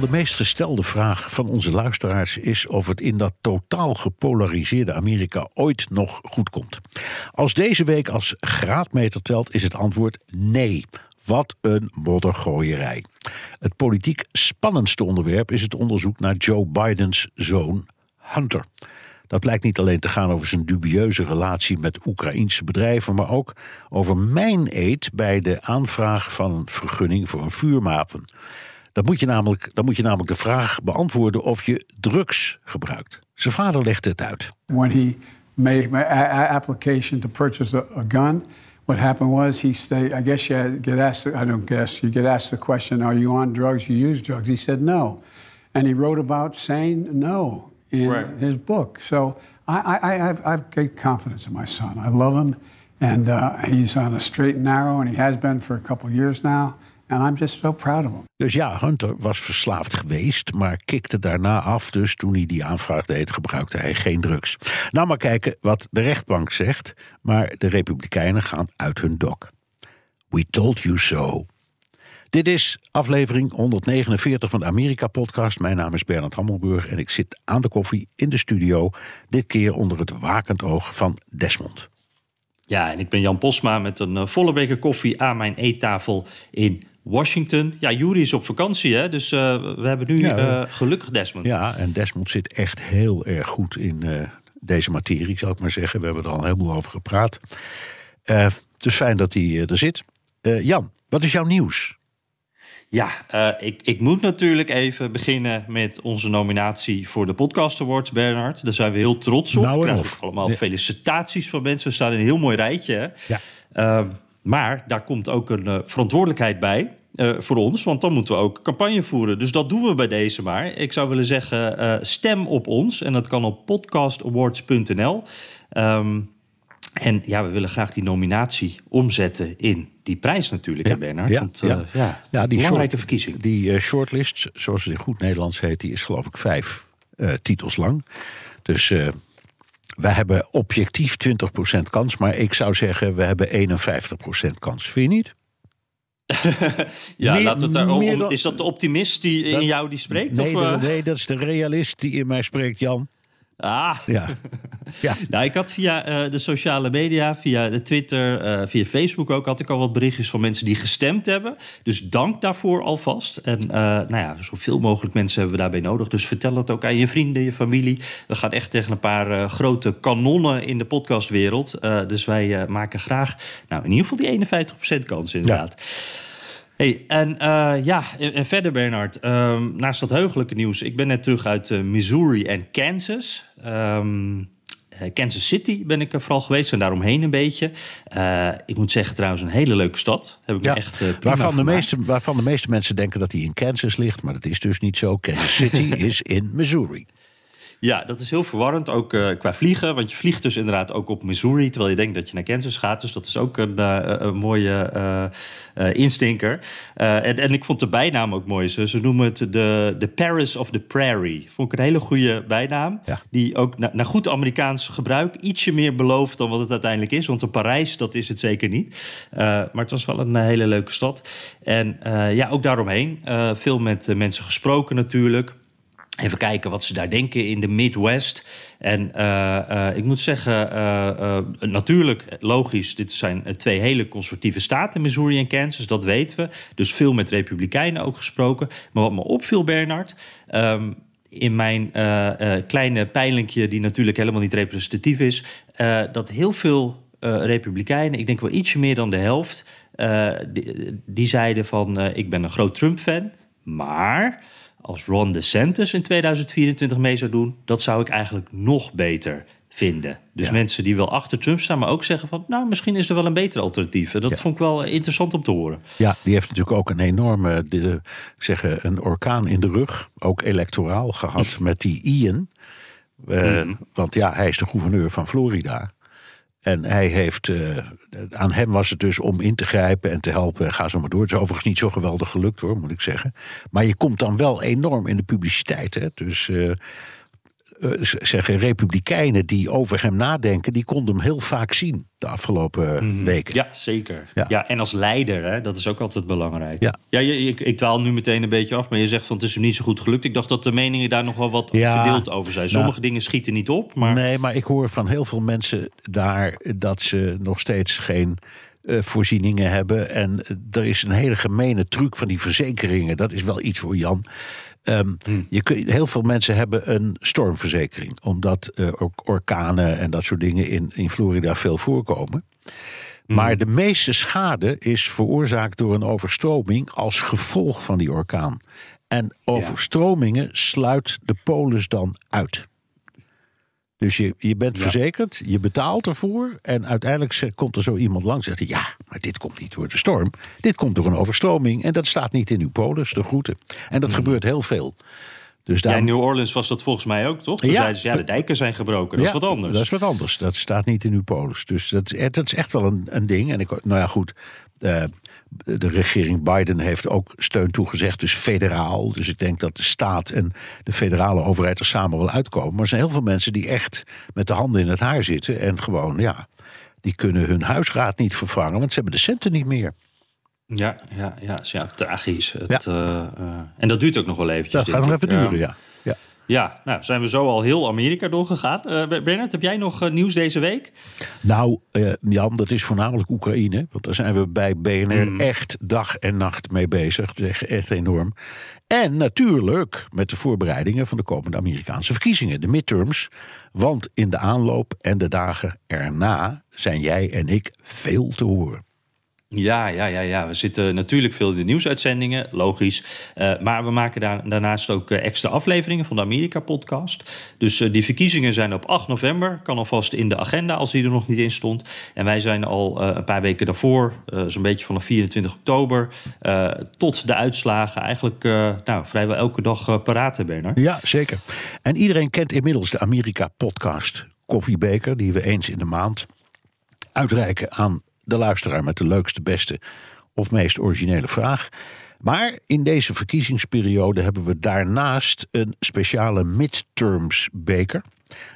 Wel de meest gestelde vraag van onze luisteraars is of het in dat totaal gepolariseerde Amerika ooit nog goed komt. Als deze week als graadmeter telt, is het antwoord nee. Wat een moddergooierij. Het politiek spannendste onderwerp is het onderzoek naar Joe Bidens zoon Hunter. Dat blijkt niet alleen te gaan over zijn dubieuze relatie met Oekraïense bedrijven, maar ook over mijn eet bij de aanvraag van een vergunning voor een vuurwapen. Dan moet, je namelijk, dan moet je namelijk de vraag beantwoorden of je drugs gebruikt. Zijn vader legde het uit. When he made my application to purchase a, a gun, what happened was he stayed. I guess you get asked. I don't guess you get asked the question: Are you on drugs? You use drugs? He said no, and he wrote about saying no in Right. his book. So I, I, I, have, I have great confidence in my son. I love him, and uh, he's on a straight and narrow, and he has been for a couple of years now. And I'm just so proud of him. Dus ja, Hunter was verslaafd geweest, maar kikte daarna af. Dus toen hij die aanvraag deed, gebruikte hij geen drugs. Nou, maar kijken wat de rechtbank zegt. Maar de Republikeinen gaan uit hun dok. We told you so. Dit is aflevering 149 van de Amerika-podcast. Mijn naam is Bernard Hammelburg en ik zit aan de koffie in de studio. Dit keer onder het wakend oog van Desmond. Ja, en ik ben Jan Posma met een eh, volle beker koffie aan mijn eettafel in Washington. Ja, Jury is op vakantie, hè? dus eh, we hebben nu Ja. eh, gelukkig Desmond. Ja, en Desmond zit echt heel erg goed in eh, deze materie, zal ik maar zeggen. We hebben er al een heleboel over gepraat. Eh dus fijn dat hij er zit. Eh, Jan, wat is jouw nieuws? Ja, eh, ik, ik moet natuurlijk even beginnen met onze nominatie voor de Podcast Awards, Bernard. Daar zijn we heel trots op. Nou We krijgen allemaal Ja. felicitaties van mensen. We staan in een heel mooi rijtje. Hè? Ja. Ehm, maar daar komt ook een eh, verantwoordelijkheid bij eh, voor ons. Want dan moeten we ook campagne voeren. Dus dat doen we bij deze maar. Ik zou willen zeggen, eh, stem op ons. En dat kan op podcastawards.nl. Ehm, en ja, we willen graag die nominatie omzetten in die prijs natuurlijk, hè, Bernard. ja, Want, eh, ja. ja, Ja, die belangrijke short- verkiezing. Die shortlist, zoals het in goed Nederlands heet, die is geloof ik vijf titels lang. Dus wij hebben objectief 20% kans, maar ik zou zeggen, we hebben 51% kans. Vind je niet? Ja, Meer- laten we het daar, meer om- dan- is dat de optimist die Dat- in jou die spreekt? Nee, of, eh? nee, dat is de realist die in mij spreekt, Jan. Ah, Ja. ja. Nou, ik had via eh, de sociale media, via de Twitter, eh, via Facebook ook, had ik al wat berichtjes van mensen die gestemd hebben. Dus dank daarvoor alvast. En eh, nou ja, zoveel mogelijk mensen hebben we daarbij nodig. Dus vertel het ook aan je vrienden, je familie. We gaan echt tegen een paar grote kanonnen in de podcastwereld. Dus wij maken graag, nou in ieder geval die 51% kans inderdaad. Hey, en eh, ja, en, verder Bernard, ehm, naast dat heugelijke nieuws, ik ben net terug uit eh, Missouri en Kansas. Ehm, eh, Kansas City ben ik er vooral geweest en daaromheen een beetje. Ik moet zeggen trouwens een hele leuke stad. Heb ik Ja, echt prima waarvan, de meeste, waarvan de meeste mensen denken dat hij in Kansas ligt, maar dat is dus niet zo. Kansas City is in Missouri. Ja, dat is heel verwarrend, ook eh, qua vliegen. Want je vliegt dus inderdaad ook op Missouri... terwijl je denkt dat je naar Kansas gaat. Dus dat is ook een, eh, een mooie eh, eh, instinker. Eh, en, en ik vond de bijnaam ook mooi. Ze, ze noemen het de, de Paris of the Prairie. Vond ik een hele goede bijnaam. Ja. Die ook na- naar goed Amerikaans gebruik... ietsje meer belooft dan wat het uiteindelijk is. Want een Parijs, dat is het zeker niet. Eh, maar het was wel een eh, hele leuke stad. En eh, ja, ook daaromheen. eh, veel met eh, mensen gesproken natuurlijk... Even kijken wat ze daar denken in de Midwest. En eh, eh, ik moet zeggen, eh, natuurlijk, logisch, dit zijn twee hele conservatieve staten, Missouri en Kansas, dat weten we. Dus veel met Republikeinen ook gesproken. Maar wat me opviel, Bernard, ehm, in mijn kleine peilinkje, die natuurlijk helemaal niet representatief is, dat heel veel Republikeinen, ik denk wel ietsje meer dan de helft, die, zeiden van, ik ben een groot Trump-fan, maar als Ron DeSantis in 2024 mee zou doen, dat zou ik eigenlijk nog beter vinden. Dus Ja. mensen die wel achter Trump staan, maar ook zeggen van... nou, misschien is er wel een beter alternatief. En Dat Ja. vond ik wel interessant om te horen. Ja, die heeft natuurlijk ook een enorme, de, ik zeg, een orkaan in de rug. Ook electoraal gehad met die Ian. Eh, Want ja, hij is de gouverneur van Florida. En hij heeft, eh, aan hem was het dus om in te grijpen en te helpen. Ga zo maar door. Het is overigens niet zo geweldig gelukt hoor, moet ik zeggen. Maar je komt dan wel enorm in de publiciteit. Hè? Dus eh, zeggen republikeinen die over hem nadenken, die konden hem heel vaak zien de afgelopen weken. Ja, zeker. Ja. Ja. en als leider, hè, dat is ook altijd belangrijk. Ja. ja je, ik, ik dwaal nu meteen een beetje af, maar je zegt van het is hem niet zo goed gelukt. Ik dacht dat de meningen daar nog wel wat Ja. verdeeld over zijn. Sommige Nou. dingen schieten niet op, maar Nee, maar ik hoor van heel veel mensen daar dat ze nog steeds geen eh, voorzieningen hebben. En eh, er is een hele gemene truc van die verzekeringen. Dat is wel iets voor Jan. Ehm, je kun, heel veel mensen hebben een stormverzekering. Omdat ook orkanen en dat soort dingen in, in Florida veel voorkomen. Maar de meeste schade is veroorzaakt door een overstroming als gevolg van die orkaan. En overstromingen sluit de polis dan uit. Dus je, je bent verzekerd, je betaalt ervoor. En uiteindelijk komt er zo iemand langs en zegt: Ja, maar dit komt niet door de storm. Dit komt door een overstroming. En dat staat niet in uw polis, de groeten. En dat gebeurt heel veel. Dus ja, daar, in New Orleans was dat volgens mij ook, toch? Toen Ja. zeiden ze, ja, de dijken zijn gebroken. Dat is wat anders. Dat is wat anders. Dat staat niet in uw polis. Dus dat, is- dat is echt wel een, een ding. En ik, nou ja, goed. eh, de regering Biden heeft ook steun toegezegd, dus federaal. Dus ik denk dat de staat en de federale overheid er samen wel uitkomen. Maar er zijn heel veel mensen die echt met de handen in het haar zitten. En gewoon, ja, die kunnen hun huisraad niet vervangen, want ze hebben de centen niet meer. Ja, ja, ja, ja tragisch. Het, eh, eh, en dat duurt ook nog wel eventjes. Dat gaat nog even duren, ja. ja. Ja, nou zijn we zo al heel Amerika doorgegaan. Eh Bernard, heb jij nog eh, nieuws deze week? Nou, eh, Jan, dat is voornamelijk Oekraïne. Want daar zijn we bij BNR echt dag en nacht mee bezig. Het is echt- echt enorm. En natuurlijk met de voorbereidingen van de komende Amerikaanse verkiezingen, de midterms. Want in de aanloop en de dagen erna zijn jij en ik veel te horen. Ja, ja, ja, ja. We zitten natuurlijk veel in de nieuwsuitzendingen, logisch. Eh, maar we maken daar, daarnaast ook eh, extra afleveringen van de Amerika-podcast. Dus eh, die verkiezingen zijn op 8 november. Kan alvast in de agenda als die er nog niet in stond. En wij zijn al een paar weken daarvoor, zo'n beetje vanaf 24 oktober... tot de uitslagen eigenlijk nou, vrijwel elke dag paraat, Bernard. Ja, zeker. En iedereen kent inmiddels de Amerika-podcast Koffiebeker, die we eens in de maand uitreiken aan de luisteraar met de leukste, beste of meest originele vraag. Maar in deze verkiezingsperiode hebben we daarnaast een speciale midterms beker.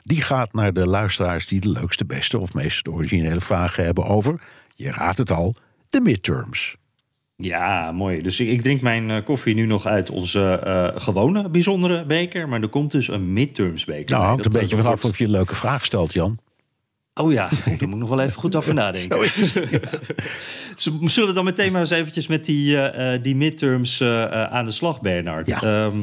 Die gaat naar de luisteraars die de leukste, beste of meest originele vragen hebben over, je raadt het al, de midterms. Ja, mooi. Dus ik, ik drink mijn eh, koffie nu nog uit onze eh, gewone bijzondere beker. Maar er komt dus een midterms beker. Nou, hangt een beetje dat vanaf of je een leuke vraag stelt, Jan. Oh ja, daar moet ik nog wel even goed over nadenken. Zullen we dan meteen maar eens eventjes met die, eh, eh, die midterms eh, aan de slag, Bernard? Ja. Ehm,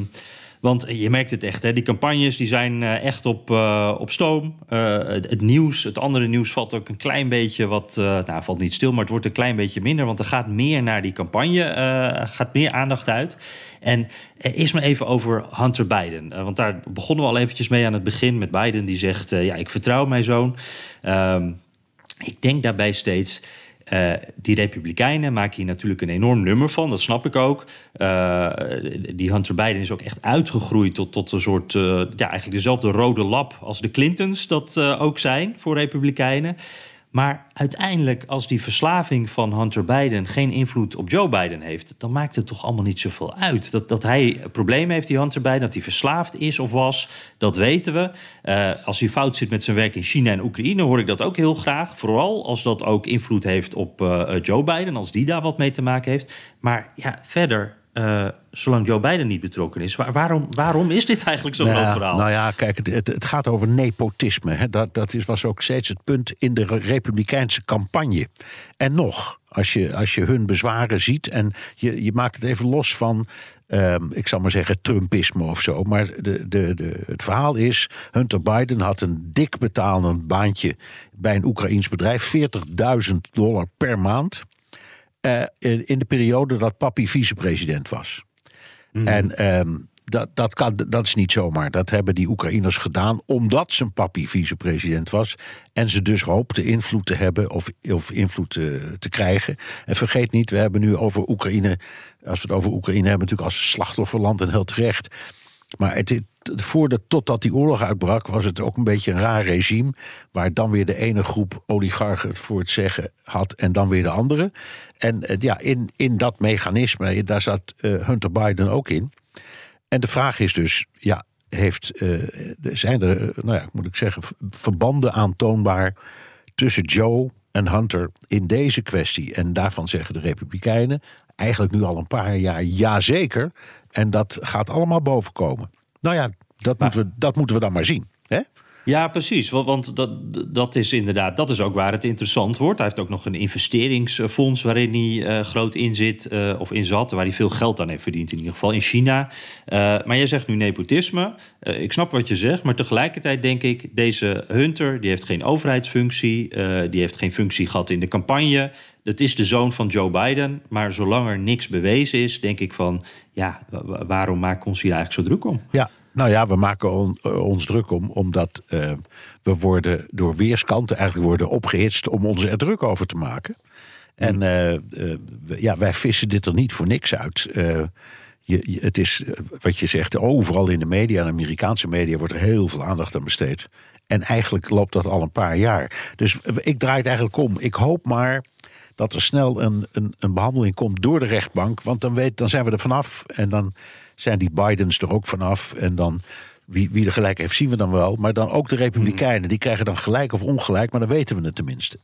want je merkt het echt, hè? die campagnes die zijn eh, echt op, eh, op stoom. Eh, het, nieuws, het andere nieuws valt ook een klein beetje wat... nou, valt niet stil, maar het wordt een klein beetje minder. Want er gaat meer naar die campagne, gaat meer aandacht uit. En eerst maar even over Hunter Biden. Want daar begonnen we al eventjes mee aan het begin met Biden. Die zegt, ja, ik vertrouw mijn zoon. Ehm, ik denk daarbij steeds... eh, die Republikeinen maken hier natuurlijk een enorm nummer van, dat snap ik ook. Eh, die Hunter Biden is ook echt uitgegroeid tot, tot een soort, eh, ja, eigenlijk dezelfde rode lap als de Clintons dat ook zijn voor Republikeinen. Maar uiteindelijk, als die verslaving van Hunter Biden geen invloed op Joe Biden heeft, dan maakt het toch allemaal niet zoveel uit. Dat, dat hij problemen heeft, die Hunter Biden, dat hij verslaafd is of was, dat weten we. Eh, als hij fout zit met zijn werk in China en Oekraïne, hoor ik dat ook heel graag. Vooral als dat ook invloed heeft op eh, Joe Biden, als die daar wat mee te maken heeft. Maar ja, verder. Eh, zolang Joe Biden niet betrokken is, waar- waarom, waarom is dit eigenlijk zo'n Nou groot verhaal? Nou ja, kijk, het, het, het gaat over nepotisme. Hè. Dat, dat is, was ook steeds het punt in de re- republikeinse campagne. En nog, als je, als je hun bezwaren ziet en je, je maakt het even los van. ehm, ik zal maar zeggen Trumpisme of zo. Maar de, de, de, het verhaal is: Hunter Biden had een dik betalend baantje bij een Oekraïns bedrijf, 40.000 dollar per maand. Eh, in, de periode dat papi vicepresident was. En ehm, dat, dat, kan, dat is niet zomaar. Dat hebben die Oekraïners gedaan omdat zijn papi vicepresident was. En ze dus hoopten invloed te hebben of, of invloed te, te krijgen. En vergeet niet, we hebben nu over Oekraïne. Als we het over Oekraïne hebben, natuurlijk als slachtofferland en heel terecht. Maar het, voordat, totdat die oorlog uitbrak, was het ook een beetje een raar regime. Waar dan weer de ene groep oligarchen het voor het zeggen had en dan weer de andere. En eh, ja, in, in dat mechanisme, daar zat uh, Hunter Biden ook in. En de vraag is dus, ja, heeft, zijn er, nou ja, moet ik zeggen, verbanden aantoonbaar tussen Joe en Hunter in deze kwestie? En daarvan zeggen de Republikeinen eigenlijk nu al een paar jaar ja zeker. En dat gaat allemaal bovenkomen. Nou ja, dat, moeten, we, dat moeten we dan maar zien. Hè? Ja, precies. Want dat, dat is inderdaad, dat is ook waar het interessant wordt. Hij heeft ook nog een investeringsfonds waarin hij uh, groot in zit, uh, of in zat, waar hij veel geld aan heeft verdiend, in ieder geval in China. Uh, maar jij zegt nu nepotisme. ik snap wat je zegt, maar tegelijkertijd denk ik, deze Hunter, die heeft geen overheidsfunctie, die heeft geen functie gehad in de campagne. Het is de zoon van Joe Biden, maar zolang er niks bewezen is, denk ik van, ja, waarom maakt ons hier eigenlijk zo druk om? Ja, nou ja, we maken eh, ons druk om, omdat uh, we worden door weerskanten eigenlijk worden opgehitst om ons er druk over te maken. En uh, ja, wij vissen dit er niet voor niks uit. Je, het is wat je zegt, overal in de media, de Amerikaanse media, wordt er heel veel aandacht aan besteed. En eigenlijk loopt dat al een paar jaar. Dus ik draai het eigenlijk om. Ik hoop maar dat er snel een, een, een behandeling komt door de rechtbank. Want dan, weet, dan zijn we er vanaf. En dan zijn die Bidens er ook vanaf. En dan, wie, wie er gelijk heeft, zien we dan wel. Maar dan ook de Republikeinen, die krijgen dan gelijk of ongelijk, maar dan weten we het tenminste.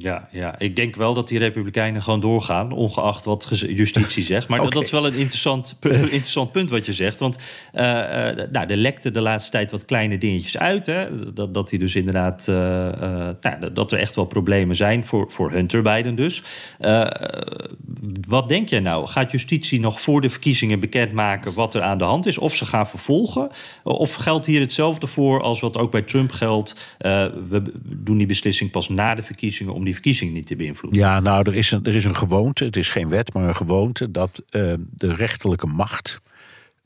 Ja, ja, ik denk wel dat die Republikeinen gewoon doorgaan, ongeacht wat justitie zegt. Maar dat, is wel een interessant, interessant punt wat je zegt. Want uh, nou, er lekte de laatste tijd wat kleine dingetjes uit. Hè? Dat, dat hij dus inderdaad, uh, nou, dat er echt wel problemen zijn voor, voor Hunter Biden dus. wat denk jij nou? Gaat justitie nog voor de verkiezingen bekendmaken wat er aan de hand is? Of ze gaan vervolgen? Of geldt hier hetzelfde voor als wat ook bij Trump geldt? we doen die beslissing pas na de verkiezingen om die verkiezing niet te beïnvloeden. Ja, nou, er is een, er is een gewoonte, het is geen wet, maar een gewoonte dat uh, de rechterlijke macht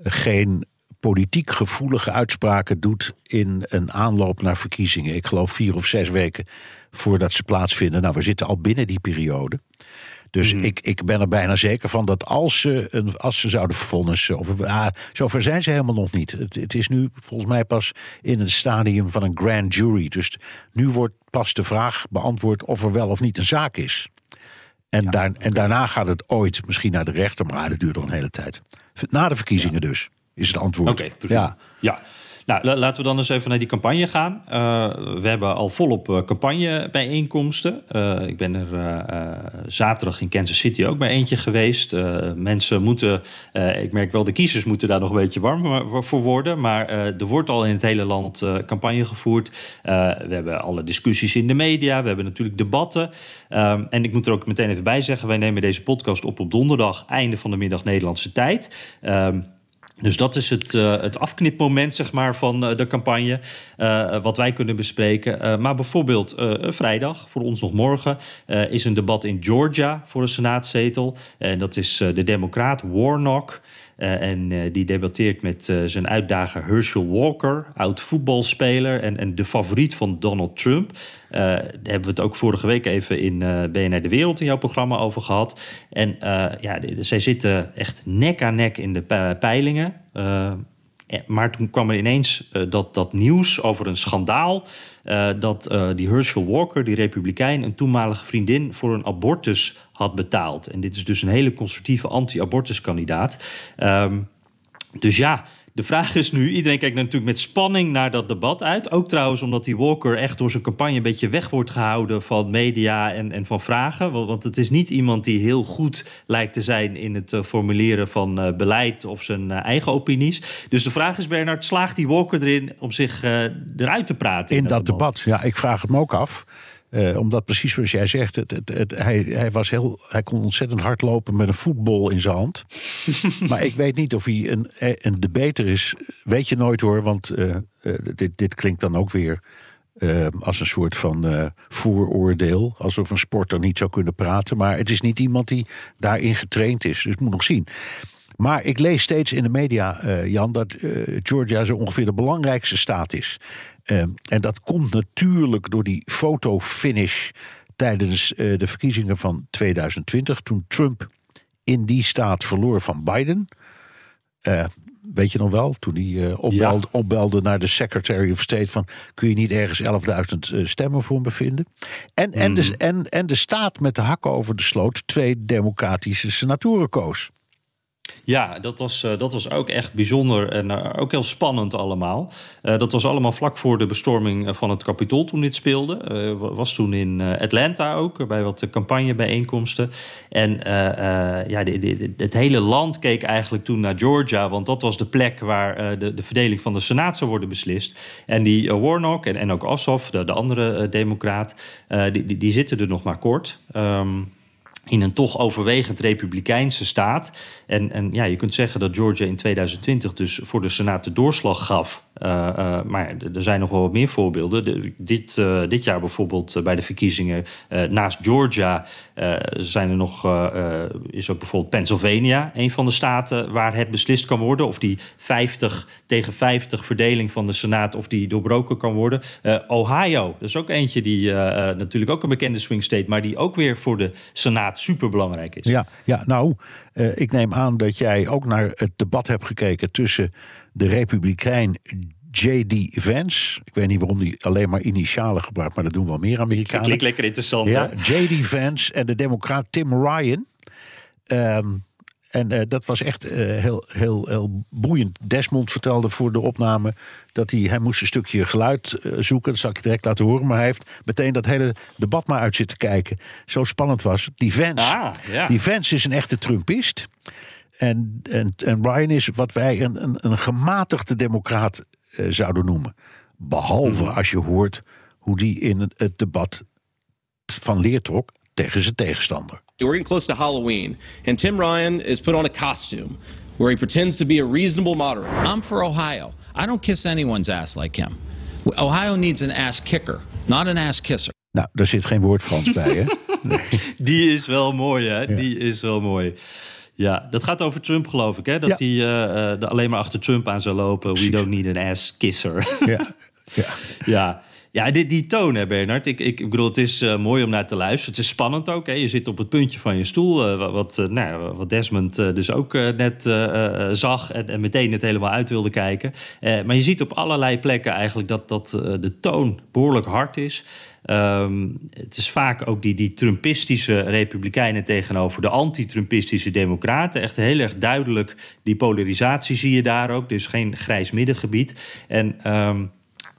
geen politiek gevoelige uitspraken doet in een aanloop naar verkiezingen. Ik geloof vier of zes weken voordat ze plaatsvinden. Nou, we zitten al binnen die periode. Dus mhm. ik, ik ben er bijna zeker van dat als ze, een, als ze zouden vonnissen. Of, ah, zover zijn ze helemaal nog niet. Het, het, is nu volgens mij pas in het stadium van een grand jury. Dus nu wordt pas de vraag beantwoord of er wel of niet een zaak is. En, daar, en daarna gaat het ooit misschien naar de rechter, maar dat duurt nog een hele tijd. Na de verkiezingen dus, is het antwoord. Oké, ja. ja. Nou, laten we dan eens even naar die campagne gaan. Uh, we hebben al volop uh, campagnebijeenkomsten. Uh, ik ben er zaterdag in Kansas City ook bij eentje geweest. mensen moeten, ik merk wel, de kiezers moeten daar nog een beetje warm voor worden. Maar er wordt al in het hele land campagne gevoerd. we hebben alle discussies in de media. We hebben natuurlijk debatten. Um, en ik moet er ook meteen even bij zeggen: wij nemen deze podcast op op donderdag, einde van de middag Nederlandse tijd. Dus dat is het, uh, het afknipmoment zeg maar, van uh, de campagne, uh, wat wij kunnen bespreken. maar bijvoorbeeld vrijdag, voor ons nog morgen, is een debat in Georgia voor een senaatzetel. En dat is de democraat Warnock. Uh, en uh, die debatteert met uh, zijn uitdager Herschel Walker, oud voetbalspeler en, en de favoriet van Donald Trump. daar hebben we het ook vorige week even in BNR De Wereld in jouw programma over gehad. En ja, zij zitten echt nek aan nek in de peilingen. Maar toen kwam er ineens dat, dat nieuws over een schandaal. dat die Herschel Walker, die republikein, een toenmalige vriendin voor een abortus had betaald. En dit is dus een hele conservatieve anti-abortuskandidaat. Um, dus ja, de vraag is nu, iedereen kijkt natuurlijk met spanning naar dat debat uit. Ook trouwens omdat die Walker echt door zijn campagne een beetje weg wordt gehouden van media en, en van vragen. Want, het is niet iemand die heel goed lijkt te zijn in het uh, formuleren van uh, beleid of zijn uh, eigen opinies. Dus de vraag is, Bernard, slaagt die Walker erin om zich eruit te praten? In, in dat, debat? ja, ik vraag het me ook af. Uh, omdat precies zoals jij zegt, het, het, het, hij, hij, was heel, hij kon ontzettend hard lopen met een voetbal in zijn hand. maar ik weet niet of hij een, een debater is. Weet je nooit hoor, want uh, uh, dit, dit klinkt dan ook weer als een soort van vooroordeel. Alsof een sporter niet zou kunnen praten. Maar het is niet iemand die daarin getraind is. Dus moet nog zien. Maar ik lees steeds in de media, eh, Jan, dat eh, Georgia zo ongeveer de belangrijkste staat is. Ehm, en dat komt natuurlijk door die fotofinish tijdens eh, de verkiezingen van 2020, toen Trump in die staat verloor van Biden. Eh, weet je nog wel, toen hij eh, opbelde, opbelde naar de Secretary of State van kun je niet ergens 11.000 eh, stemmen voor me bevinden. En, en, de, en, en de staat met de hakken over de sloot twee democratische senatoren koos. Ja, dat was, eh, dat was ook echt bijzonder en eh, ook heel spannend allemaal. Eh, dat was allemaal vlak voor de bestorming van het Capitool toen dit speelde. Wa- was toen in Atlanta ook, bij wat campagnebijeenkomsten. En eh, ja, de, het hele land keek eigenlijk toen naar Georgia... want dat was de plek waar de, de verdeling van de Senaat zou worden beslist. En die Warnock en, en ook Ossoff, de, de andere democraat... die, die, die zitten er nog maar kort... Ehm, in een toch overwegend republikeinse staat. En, en ja, je kunt zeggen dat Georgia in 2020 dus voor de Senaat de doorslag gaf. Uh, uh, maar er zijn nog wel wat meer voorbeelden. De, dit, uh, dit jaar bijvoorbeeld bij de verkiezingen naast Georgia zijn er nog, is ook bijvoorbeeld Pennsylvania, een van de staten waar het beslist kan worden of die 50 tegen 50 verdeling van de Senaat of die doorbroken kan worden. Ohio, dat is ook eentje die natuurlijk ook een bekende swing state, maar die ook weer voor de Senaat super belangrijk is. Ja, ja nou, uh, ik neem aan dat jij ook naar het debat hebt gekeken tussen de Republikein J.D. Vance. Ik weet niet waarom die alleen maar initialen gebruikt, maar dat doen wel meer Amerikanen. Klinkt lekker interessant. Ja, J.D. Vance en de Democraat Tim Ryan. Um, en uh, dat was echt uh, heel, heel, heel boeiend. Desmond vertelde voor de opname dat hij, hij moest een stukje geluid uh, zoeken. Dat zal ik direct laten horen. Maar hij heeft meteen dat hele debat maar uit zitten kijken. Zo spannend was het. Die Vance, ah, ja. die Vance is een echte Trumpist. En, en, en Ryan is wat wij een, een, een gematigde democraat zouden noemen. Behalve mm-hmm. als je hoort hoe die in het, het debat van leer trok tegen zijn tegenstander. We're getting close to Halloween, and Tim Ryan is put on a costume where he pretends to be a reasonable moderator. I'm for Ohio. I don't kiss anyone's ass like him. Ohio needs an ass kicker, not an ass kisser. Nou, daar zit geen woord Frans bij, hè? Nee. Die is wel mooi, hè? Ja. Die is wel mooi. Ja, dat gaat over Trump, geloof ik, hè? Dat hij uh, alleen maar achter Trump aan zou lopen. We don't need an ass kisser. Ja, ja. ja. Ja, die, die toon, hè, Bernard. Ik, ik, ik bedoel, het is uh, mooi om naar te luisteren. Het is spannend ook. Hè. Je zit op het puntje van je stoel. Uh, wat, uh, nou, wat Desmond dus ook net zag. En, en, meteen het helemaal uit wilde kijken. maar je ziet op allerlei plekken eigenlijk dat, dat de toon behoorlijk hard is. Um, het is vaak ook die, die Trumpistische republikeinen tegenover de anti-Trumpistische democraten. Echt heel erg duidelijk die polarisatie zie je daar ook. Dus geen grijs middengebied. En... Um,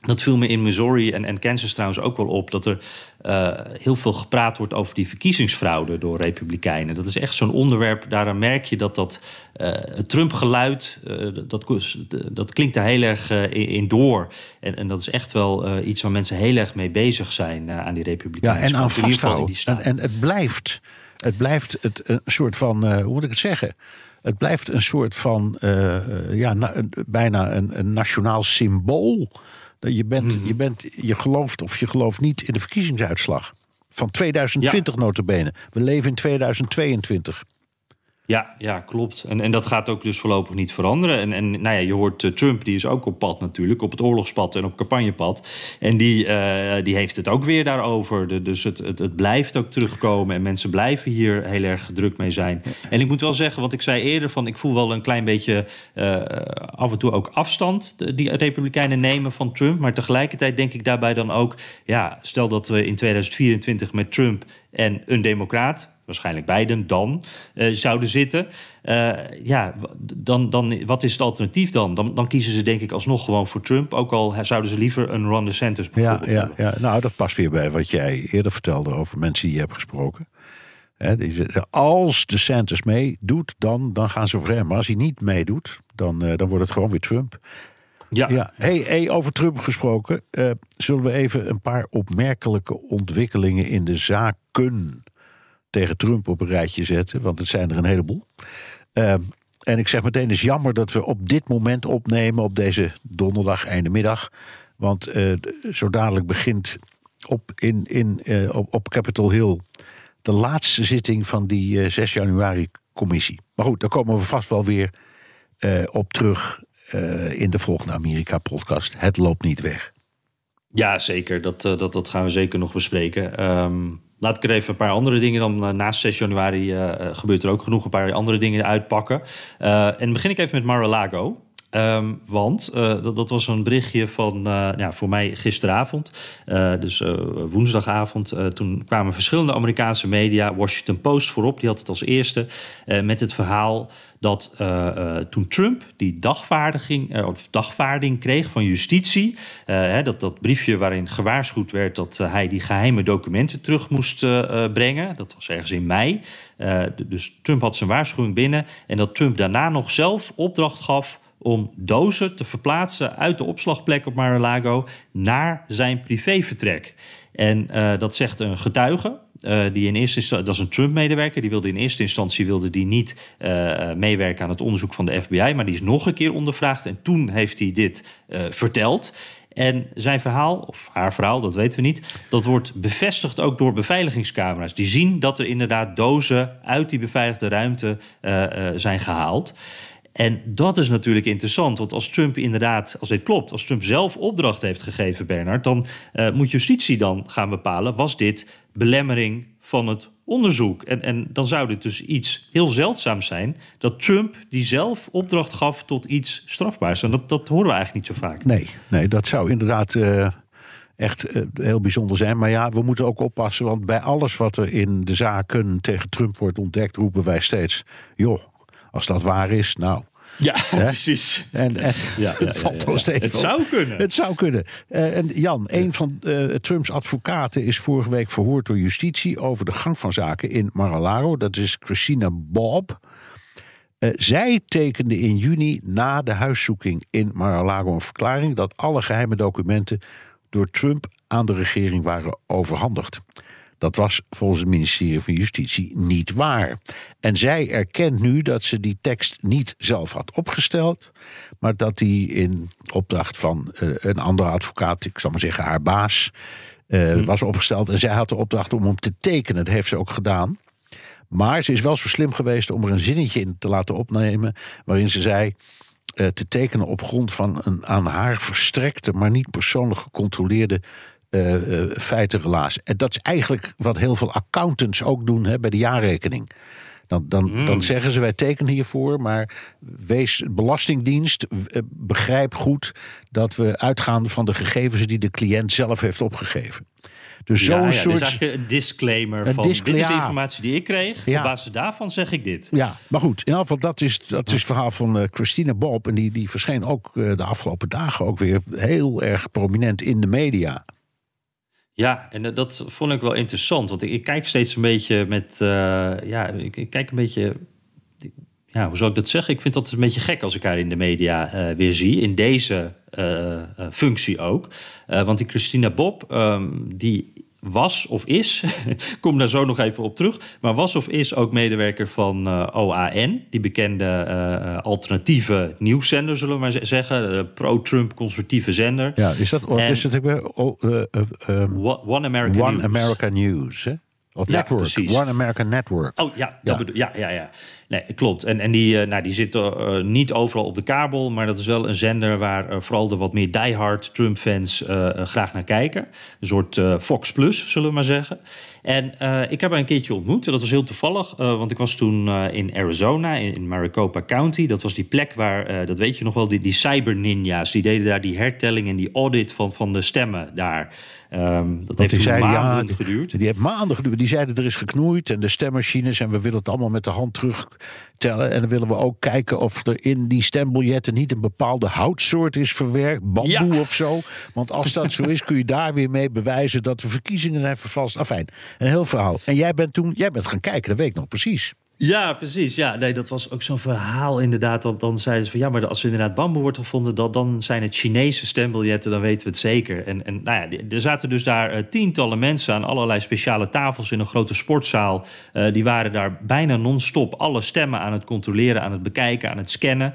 dat viel me in Missouri en, en Kansas trouwens ook wel op... dat er uh, heel veel gepraat wordt over die verkiezingsfraude door republikeinen. Dat is echt zo'n onderwerp, daaraan merk je dat dat uh, het Trump-geluid... Uh, dat, dat klinkt daar heel erg in, door. En, en dat is echt wel iets waar mensen heel erg mee bezig zijn aan die republikeinen. Ja, en aan vasthouden. En, en het blijft, het blijft het, een soort van, hoe moet ik het zeggen... Het blijft een soort van, ja, na, bijna een, een nationaal symbool... Je, bent, mm. je, bent, je gelooft of je gelooft niet in de verkiezingsuitslag. Van 2020 ja. notabene. We leven in 2022. Ja, ja klopt. En, en dat gaat ook dus voorlopig niet veranderen. En, en nou ja, je hoort uh, Trump, die is ook op pad natuurlijk. Op het oorlogspad en op campagnepad. En die, uh, die heeft het ook weer daarover. Dus het, het, het, blijft ook terugkomen. En mensen blijven hier heel erg druk mee zijn. En ik moet wel zeggen, wat ik zei eerder... van ik voel wel een klein beetje uh, af en toe ook afstand... die Republikeinen nemen van Trump. Maar tegelijkertijd denk ik daarbij dan ook... ja, stel dat we in 2024 met Trump en een democraat waarschijnlijk Biden dan, uh, zouden zitten. Uh, ja, dan, dan, wat is het alternatief dan? dan? Dan kiezen ze denk ik alsnog gewoon voor Trump. Ook al zouden ze liever een Ron DeSantis bijvoorbeeld ja, ja, hebben. Ja, nou, dat past weer bij wat jij eerder vertelde over mensen die je hebt gesproken. He, die, als DeSantis meedoet, dan, dan gaan ze voor hem. Maar als hij niet meedoet, dan, uh, dan wordt het gewoon weer Trump. Ja. ja. Hey, hey, over Trump gesproken. Zullen we even een paar opmerkelijke ontwikkelingen in de zaken tegen Trump op een rijtje zetten, want het zijn er een heleboel. Uh, en ik zeg meteen, het is jammer dat we op dit moment opnemen, op deze donderdag, einde middag. Want uh, zo dadelijk begint op, in, in, uh, op, op Capitol Hill de laatste zitting van die 6 januari commissie. Maar goed, daar komen we vast wel weer op terug in de volgende Amerika-podcast. Het loopt niet weg. Ja, zeker. Dat, dat, dat gaan we zeker nog bespreken. Um, laat ik er even een paar andere dingen dan. naast 6 januari gebeurt er ook genoeg een paar andere dingen uitpakken. en begin ik even met Mar-a-Lago. Um, want uh, dat, dat, was een berichtje van, uh, ja, voor mij gisteravond, uh, dus woensdagavond. toen kwamen verschillende Amerikaanse media, Washington Post voorop, die had het als eerste, met het verhaal dat toen Trump die dagvaarding, of dagvaarding kreeg van justitie, hè, dat, dat briefje waarin gewaarschuwd werd dat hij die geheime documenten terug moest brengen, dat was ergens in mei. dus Trump had zijn waarschuwing binnen en dat Trump daarna nog zelf opdracht gaf om dozen te verplaatsen uit de opslagplek op Mar-a-Lago naar zijn privévertrek. En uh, dat zegt een getuige. Uh, die in eerste instantie, dat is een Trump-medewerker, die wilde in eerste instantie wilde die niet uh, meewerken aan het onderzoek van de FBI, maar die is nog een keer ondervraagd en toen heeft hij dit verteld. En zijn verhaal, of haar verhaal, dat weten we niet, dat wordt bevestigd ook door beveiligingscamera's. Die zien dat er inderdaad dozen uit die beveiligde ruimte zijn gehaald. En dat is natuurlijk interessant, want als Trump inderdaad, als dit klopt, als Trump zelf opdracht heeft gegeven, Bernard, dan uh, moet justitie dan gaan bepalen, was dit belemmering van het onderzoek? En, en dan zou dit dus iets heel zeldzaams zijn, dat Trump die zelf opdracht gaf tot iets strafbaars. En dat, dat horen we eigenlijk niet zo vaak. Nee, nee dat zou inderdaad... Uh echt uh, heel bijzonder zijn. Maar ja, we moeten ook oppassen, want bij alles wat er in de zaken tegen Trump wordt ontdekt, roepen wij steeds: joh, als dat waar is, nou. Ja, precies. En, en ja, ja, valt ons tegen. Het zou kunnen. Het zou kunnen. Uh, en Jan, een van uh, Trumps advocaten is vorige week verhoord door justitie over de gang van zaken in Mar-a-Lago. Dat is Christina Bob. Uh, zij tekende in juni na de huiszoeking in Mar-a-Lago een verklaring dat alle geheime documenten door Trump aan de regering waren overhandigd. Dat was volgens het ministerie van Justitie niet waar. En zij erkent nu dat ze die tekst niet zelf had opgesteld, maar dat die in opdracht van uh, een andere advocaat, ik zal maar zeggen haar baas, uh, was opgesteld. En zij had de opdracht om hem te tekenen. Dat heeft ze ook gedaan. Maar ze is wel zo slim geweest om er een zinnetje in te laten opnemen. waarin ze zei. Uh, te tekenen op grond van een aan haar verstrekte, maar niet persoonlijk gecontroleerde feitenrelaas. En dat is eigenlijk wat heel veel accountants ook doen hè, bij de jaarrekening. Dan, dan, mm. dan zeggen ze wij tekenen hiervoor, maar wees belastingdienst, eh, begrijp goed dat we uitgaan van de gegevens die de cliënt zelf heeft opgegeven. Dus zo'n ja, soort. Dus een disclaimer een van dit is de informatie die ik kreeg. Ja. Op basis daarvan zeg ik dit. Ja, maar goed, in ieder geval dat is, dat is het verhaal van uh, Christine Bob. En die, die verscheen ook uh, de afgelopen dagen ook weer heel erg prominent in de media. Ja, en dat vond ik wel interessant. Want ik, kijk steeds een beetje met. Uh, ja, ik, kijk een beetje. Ja, hoe zou ik dat zeggen? Ik vind dat een beetje gek als ik haar in de media uh, weer zie. In deze uh, functie ook. want die Christina Bob, um, die was of is, kom daar zo nog even op terug, maar was of is ook medewerker van uh, OAN, die bekende uh, alternatieve nieuwszender, zullen we maar zeggen, pro-Trump conservatieve zender. Ja, is dat, is het? Oh, uh, um, One America One News. America News, hè? Of ja, network, precies. One American Network. Oh ja, ja. Bedoel, ja, ja, ja. Nee, klopt. En, en die, uh, nou, die zitten uh, niet overal op de kabel, maar dat is wel een zender waar uh, vooral de wat meer diehard Trump-fans graag naar kijken. Een soort Fox Plus, zullen we maar zeggen. En ik heb haar een keertje ontmoet. Dat was heel toevallig, want ik was toen in Arizona, in, in, Maricopa County. Dat was die plek waar, dat weet je nog wel, die, die cyber ninja's, die deden daar die hertelling en die audit van, van de stemmen daar. Um, dat heeft zeiden, maanden ja, geduurd. Die, die heeft maanden geduurd. Die zeiden er is geknoeid en de stemmachines en we willen het allemaal met de hand terugtellen. En dan willen we ook kijken of er in die stembiljetten niet een bepaalde houtsoort is verwerkt, bamboe of zo. Want als dat zo is, kun je daar weer mee bewijzen dat de verkiezingen zijn vervalst. Afijn, een heel verhaal. En jij bent toen, jij bent gaan kijken, dat weet ik nog precies. Ja, precies. Ja, nee, dat was ook zo'n verhaal inderdaad. Dan, dan zeiden ze van ja, maar als er inderdaad bamboe wordt gevonden, dat, dan zijn het Chinese stembiljetten, dan weten we het zeker. En, en nou ja, er zaten dus daar uh, tientallen mensen aan allerlei speciale tafels in een grote sportzaal. Uh, die waren daar bijna non-stop alle stemmen aan het controleren, aan het bekijken, aan het scannen.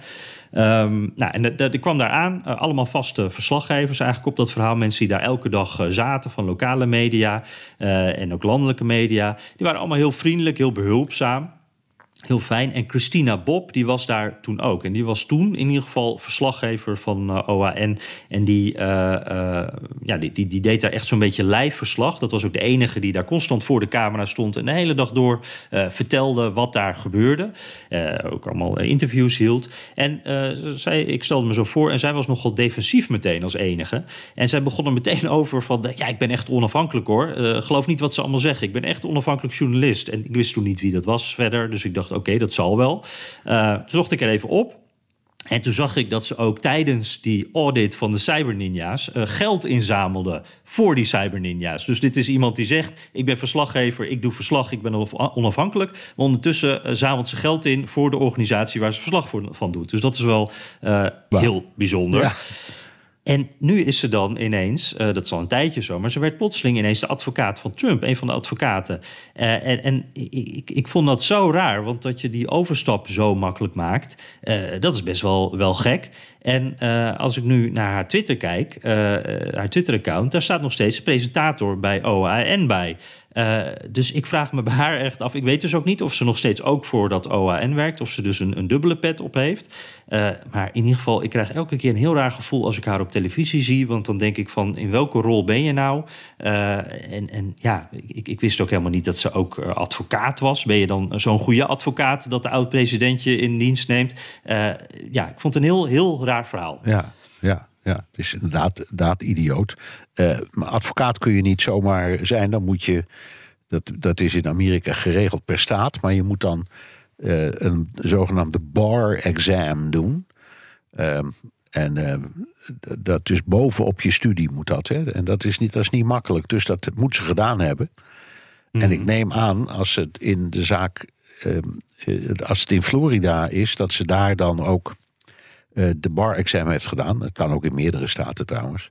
Um, nou, en er kwam daar aan, uh, allemaal vaste verslaggevers eigenlijk op dat verhaal. Mensen die daar elke dag zaten, van lokale media en ook landelijke media. Die waren allemaal heel vriendelijk, heel behulpzaam. Heel fijn. En Christina Bob, die was daar toen ook. En die was toen in ieder geval verslaggever van uh, OAN. En die, uh, uh, ja, die, die, die, deed daar echt zo'n beetje live verslag. Dat was ook de enige die daar constant voor de camera stond. En de hele dag door vertelde wat daar gebeurde. ook allemaal interviews hield. En zij, ik stelde me zo voor. En zij was nogal defensief meteen als enige. En zij begon er meteen over van... Ja, ik ben echt onafhankelijk hoor. geloof niet wat ze allemaal zeggen. Ik ben echt onafhankelijk journalist. En ik wist toen niet wie dat was verder. Dus ik dacht oké, dat zal wel. Uh, toen zocht ik er even op. En toen zag ik dat ze ook tijdens die audit van de cyberninja's uh, geld inzamelden voor die cyberninja's. Dus dit is iemand die zegt: Ik ben verslaggever, ik doe verslag, ik ben onafhankelijk. Maar ondertussen uh, zamelt ze geld in voor de organisatie waar ze verslag voor, van doet. Dus dat is wel uh, wow. heel bijzonder. Ja. En nu is ze dan ineens, uh, dat is al een tijdje zo, maar ze werd plotseling ineens de advocaat van Trump, een van de advocaten. Uh, en en ik, ik vond dat zo raar, want dat je die overstap zo makkelijk maakt, uh, dat is best wel, wel gek. En als ik nu naar haar Twitter kijk, haar Twitter-account, daar staat nog steeds presentator bij OAN bij. Uh, dus ik vraag me bij haar echt af. Ik weet dus ook niet of ze nog steeds ook voor dat OAN werkt. Of ze dus een, een dubbele pet op heeft. Uh, maar in ieder geval, ik krijg elke keer een heel raar gevoel als ik haar op televisie zie. Want dan denk ik van, in welke rol ben je nou? Uh, en, en ja, ik, ik wist ook helemaal niet dat ze ook advocaat was. Ben je dan zo'n goede advocaat dat de oud-president je in dienst neemt? ja, ik vond het een heel, heel raar verhaal. Ja, ja. Ja, het is inderdaad, idioot. Uh, maar advocaat kun je niet zomaar zijn. Dan moet je, dat, dat is in Amerika geregeld per staat, maar je moet dan uh, een zogenaamde bar exam doen. Uh, en uh, dat dus bovenop je studie moet dat. Hè? En dat is, niet, dat is niet makkelijk. Dus dat moet ze gedaan hebben. Mm. En ik neem aan, als het in de zaak, als het in Florida is, dat ze daar dan ook de bar-exam heeft gedaan. Het kan ook in meerdere staten trouwens.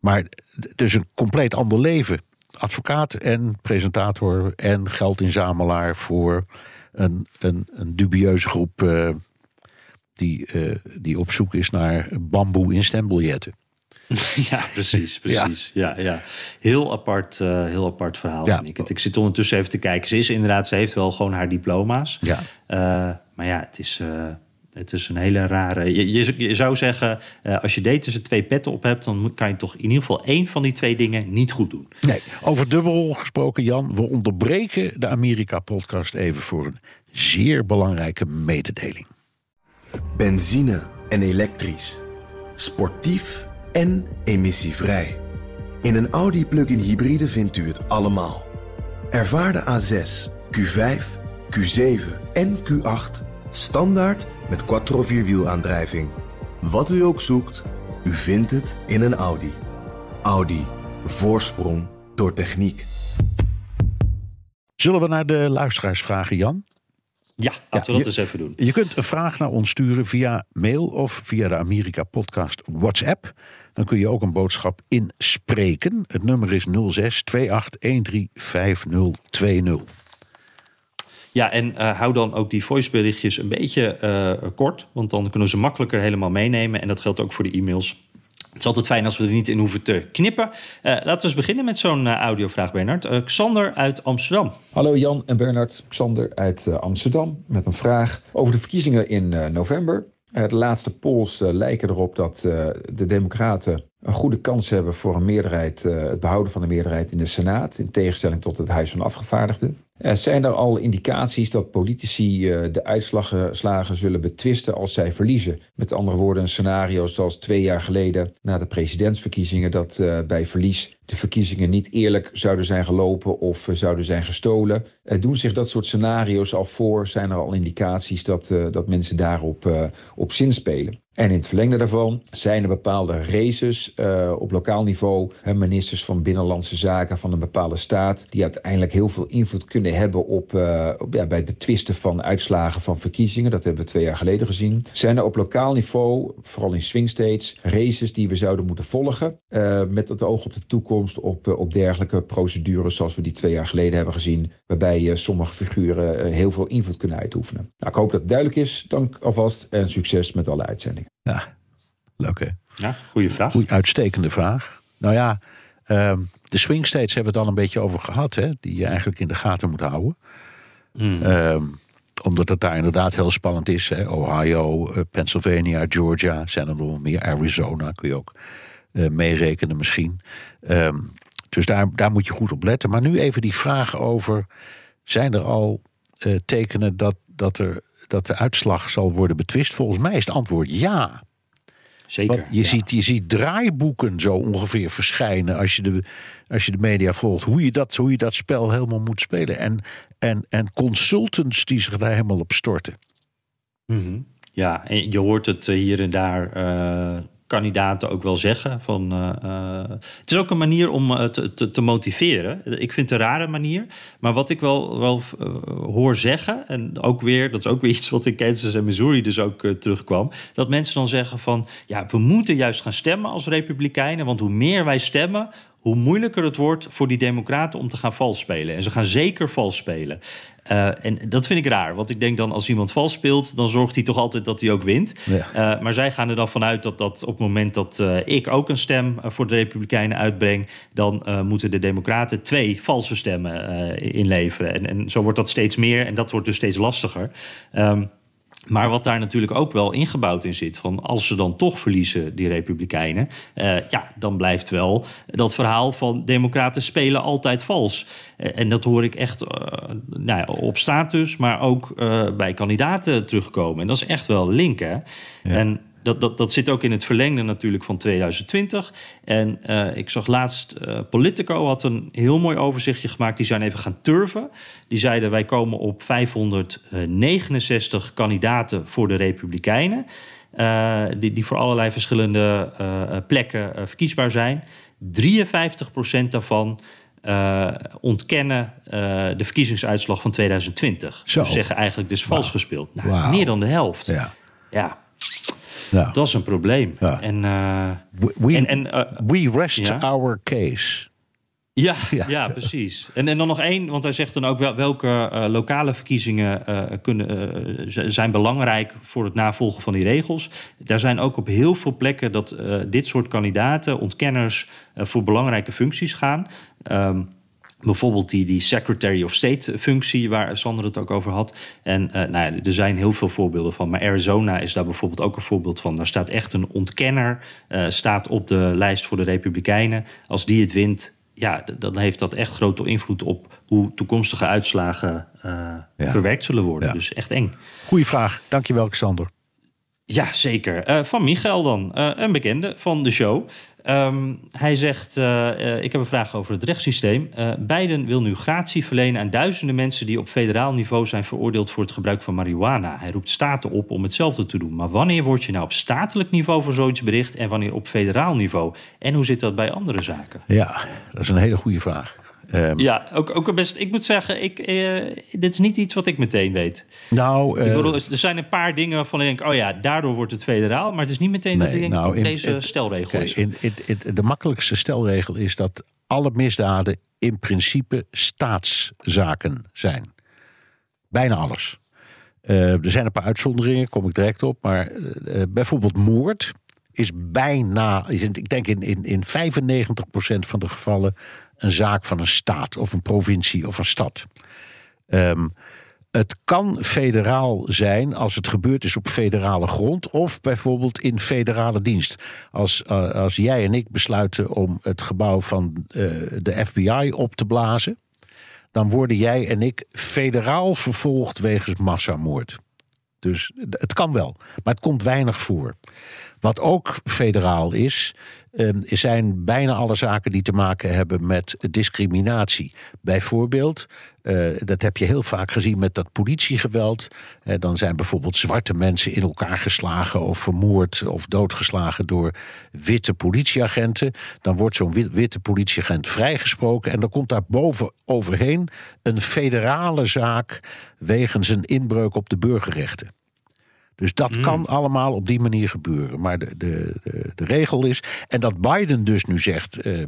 Maar het is een compleet ander leven. Advocaat en presentator en geldinzamelaar voor een, een, een dubieuze groep uh, die, uh, die op zoek is naar bamboe in stembiljetten. Ja, precies, precies. Ja. ja, ja. Heel, apart, uh, heel apart verhaal ja. ik het. Ik zit ondertussen even te kijken. Ze is inderdaad, ze heeft wel gewoon haar diploma's. Ja. maar ja, het is het is een hele rare. Je, je, zou zeggen, uh, als je deed tussen twee petten op hebt, dan kan je toch in ieder geval één van die twee dingen niet goed doen. Nee, over dubbelrol gesproken, Jan. We onderbreken de Amerika-podcast even voor een zeer belangrijke mededeling. Benzine en elektrisch. Sportief en emissievrij. In een Audi plug-in hybride vindt u het allemaal. Ervaar de A6, Q5, Q7 en Q8 Standaard met quattro vierwielaandrijving. Wat u ook zoekt, u vindt het in een Audi. Audi. Voorsprong door techniek. Zullen we naar de luisteraars vragen, Jan? Ja, laten we dat eens even doen. Je kunt een vraag naar ons sturen via mail of via de Amerika Podcast WhatsApp. Dan kun je ook een boodschap inspreken. Het nummer is 06 28 5020. Ja, en uh, hou dan ook die voiceberichtjes een beetje uh, kort. Want dan kunnen ze makkelijker helemaal meenemen. En dat geldt ook voor de e-mails. Het is altijd fijn als we er niet in hoeven te knippen. Uh, laten we eens beginnen met zo'n audiovraag, Bernard. Xander uit Amsterdam. Hallo Jan en Bernard. Xander uit Amsterdam met een vraag over de verkiezingen in november. de laatste polls lijken erop dat de Democraten een goede kans hebben voor een meerderheid, het behouden van de meerderheid in de Senaat, in tegenstelling tot het Huis van Afgevaardigden. Er zijn er al indicaties dat politici uh, de uitslagen zullen betwisten als zij verliezen? Met andere woorden, een scenario zoals twee jaar geleden na de presidentsverkiezingen, dat uh, bij verlies de verkiezingen niet eerlijk zouden zijn gelopen of zouden zijn gestolen. doen zich dat soort scenario's al voor? Zijn er al indicaties dat, dat mensen daarop op zinspelen? En in het verlengde daarvan zijn er bepaalde races uh, op lokaal niveau, ministers van Binnenlandse Zaken van een bepaalde staat, die uiteindelijk heel veel invloed kunnen hebben op, uh, op ja, bij het betwisten van uitslagen van verkiezingen. Dat hebben we twee jaar geleden gezien. Zijn er op lokaal niveau, vooral in swing states, races die we zouden moeten volgen uh, met het oog op de toekomst, op, op dergelijke procedures zoals we die twee jaar geleden hebben gezien, waarbij sommige figuren heel veel invloed kunnen uitoefenen. Nou, ik hoop dat het duidelijk is. Dank alvast en succes met alle uitzendingen. Ja, leuk hè? Ja, goede vraag. Goeie, uitstekende vraag. Nou ja, um, de swing states hebben we het al een beetje over gehad, hè? Die je eigenlijk in de gaten moet houden. Hmm. Um, omdat het daar inderdaad heel spannend is. Hè? Ohio, uh, Pennsylvania, Georgia, zijn er nog meer. Arizona kun je ook uh, meerekenen misschien. Um, dus daar, daar moet je goed op letten. Maar nu even die vraag over: zijn er al uh, tekenen dat, dat, er, dat de uitslag zal worden betwist? Volgens mij is het antwoord ja. Zeker. Want je, ja. ziet, je ziet draaiboeken zo ongeveer verschijnen als je de, als je de media volgt. Hoe je, dat, hoe je dat spel helemaal moet spelen. En, en, en consultants die zich daar helemaal op storten. Mm -hmm. Ja, en je hoort het hier en daar uh, kandidaten ook wel zeggen. Van, uh, uh, het is ook een manier om te, te, te, motiveren. Ik vind het een rare manier. Maar wat ik wel, wel hoor zeggen, en ook weer, dat is ook weer iets wat in Kansas en Missouri dus ook terugkwam. Dat mensen dan zeggen van, ja, we moeten juist gaan stemmen als republikeinen. Want hoe meer wij stemmen, hoe moeilijker het wordt voor die democraten om te gaan vals spelen. En ze gaan zeker vals spelen. Uh, en dat vind ik raar, want ik denk dan als iemand vals speelt, dan zorgt hij toch altijd dat hij ook wint. Ja. Uh, maar zij gaan er dan vanuit dat, dat op het moment dat uh, ik ook een stem voor de Republikeinen uitbreng, dan moeten de Democraten twee valse stemmen inleveren. En, en zo wordt dat steeds meer en dat wordt dus steeds lastiger. Um, maar wat daar natuurlijk ook wel ingebouwd in zit, van als ze dan toch verliezen, die Republikeinen, uh, ja, dan blijft wel dat verhaal van Democraten spelen altijd vals. Uh, en dat hoor ik echt uh, nou ja, op straat dus, maar ook bij kandidaten terugkomen. En dat is echt wel link, hè? Ja. En dat, dat, dat zit ook in het verlengde natuurlijk van 2020. En uh, ik zag laatst, uh, Politico had een heel mooi overzichtje gemaakt. Die zijn even gaan turven. Die zeiden wij komen op 569 kandidaten voor de Republikeinen. Uh, die, die voor allerlei verschillende plekken verkiesbaar zijn. 53% daarvan uh, ontkennen uh, de verkiezingsuitslag van 2020. Zo. Dus zeggen eigenlijk dus vals wow. gespeeld. Nou, wow. Meer dan de helft. Ja. ja. Ja. Dat is een probleem. Ja. En, uh, we, en, en, uh, we rest ja? our case. Ja, ja. precies. En, en dan nog één, want hij zegt dan ook wel, welke uh, lokale verkiezingen kunnen, zijn belangrijk voor het navolgen van die regels. Daar zijn ook op heel veel plekken dat dit soort kandidaten, ontkenners, voor belangrijke functies gaan. Um, Bijvoorbeeld die, die Secretary of State functie, waar Sander het ook over had. En uh, nou ja, er zijn heel veel voorbeelden van. Maar Arizona is daar bijvoorbeeld ook een voorbeeld van. Daar staat echt een ontkenner, uh, staat op de lijst voor de Republikeinen. Als die het wint, ja, dan heeft dat echt grote invloed op hoe toekomstige uitslagen uh, ja. verwerkt zullen worden. Ja. Dus echt eng. Goeie vraag. Dankjewel, Xander. Ja, zeker. van Michael dan, een bekende van de show. Um, hij zegt, uh, uh, ik heb een vraag over het rechtssysteem. Uh, Biden wil nu gratie verlenen aan duizenden mensen... die op federaal niveau zijn veroordeeld voor het gebruik van marihuana. Hij roept staten op om hetzelfde te doen. Maar wanneer word je nou op statelijk niveau voor zoiets bericht... en wanneer op federaal niveau? En hoe zit dat bij andere zaken? Ja, dat is een hele goede vraag. Um, ja, ook, ook best. Ik moet zeggen, ik, uh, dit is niet iets wat ik meteen weet. Nou, uh, ik bedoel, er zijn een paar dingen waarvan ik denk, oh ja, daardoor wordt het federaal. Maar het is niet meteen nee, dat ik denk, nou, in, deze in, stelregel is. In, de makkelijkste stelregel is dat alle misdaden in principe staatszaken zijn. Bijna alles. Uh, er zijn een paar uitzonderingen, kom ik direct op. Maar bijvoorbeeld moord is bijna, is ik denk in, in, in 95% van de gevallen een zaak van een staat of een provincie of een stad. Um, het kan federaal zijn als het gebeurd is op federale grond of bijvoorbeeld in federale dienst. Als, uh, als jij en ik besluiten om het gebouw van uh, de FBI op te blazen, dan worden jij en ik federaal vervolgd wegens massamoord. Dus het kan wel, maar het komt weinig voor. Wat ook federaal is, zijn bijna alle zaken die te maken hebben met discriminatie. Bijvoorbeeld, uh, dat heb je heel vaak gezien met dat politiegeweld. Uh, dan zijn bijvoorbeeld zwarte mensen in elkaar geslagen of vermoord of doodgeslagen door witte politieagenten. Dan wordt zo'n wit, witte politieagent vrijgesproken en dan komt daar boven overheen een federale zaak wegens een inbreuk op de burgerrechten. Dus dat mm. kan allemaal op die manier gebeuren. Maar de, de, de, de, regel is. En dat Biden dus nu zegt. Uh,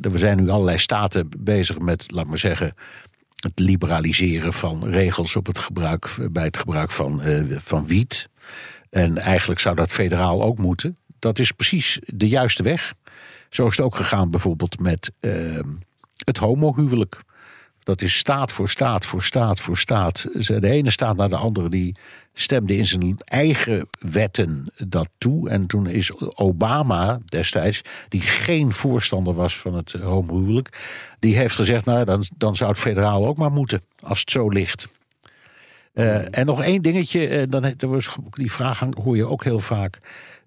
we zijn nu allerlei staten bezig met, laat maar zeggen. het liberaliseren van regels op het gebruik, bij het gebruik van, uh, van wiet. En eigenlijk zou dat federaal ook moeten. Dat is precies de juiste weg. Zo is het ook gegaan bijvoorbeeld met uh, het homohuwelijk. Dat is staat voor staat voor staat voor staat. De ene staat naar de andere die stemde in zijn eigen wetten dat toe. En toen is Obama destijds, die geen voorstander was van het homohuwelijk, die heeft gezegd: Nou, dan, dan zou het federaal ook maar moeten, als het zo ligt. Uh, en nog één dingetje, uh, dan, die vraag hoor je ook heel vaak.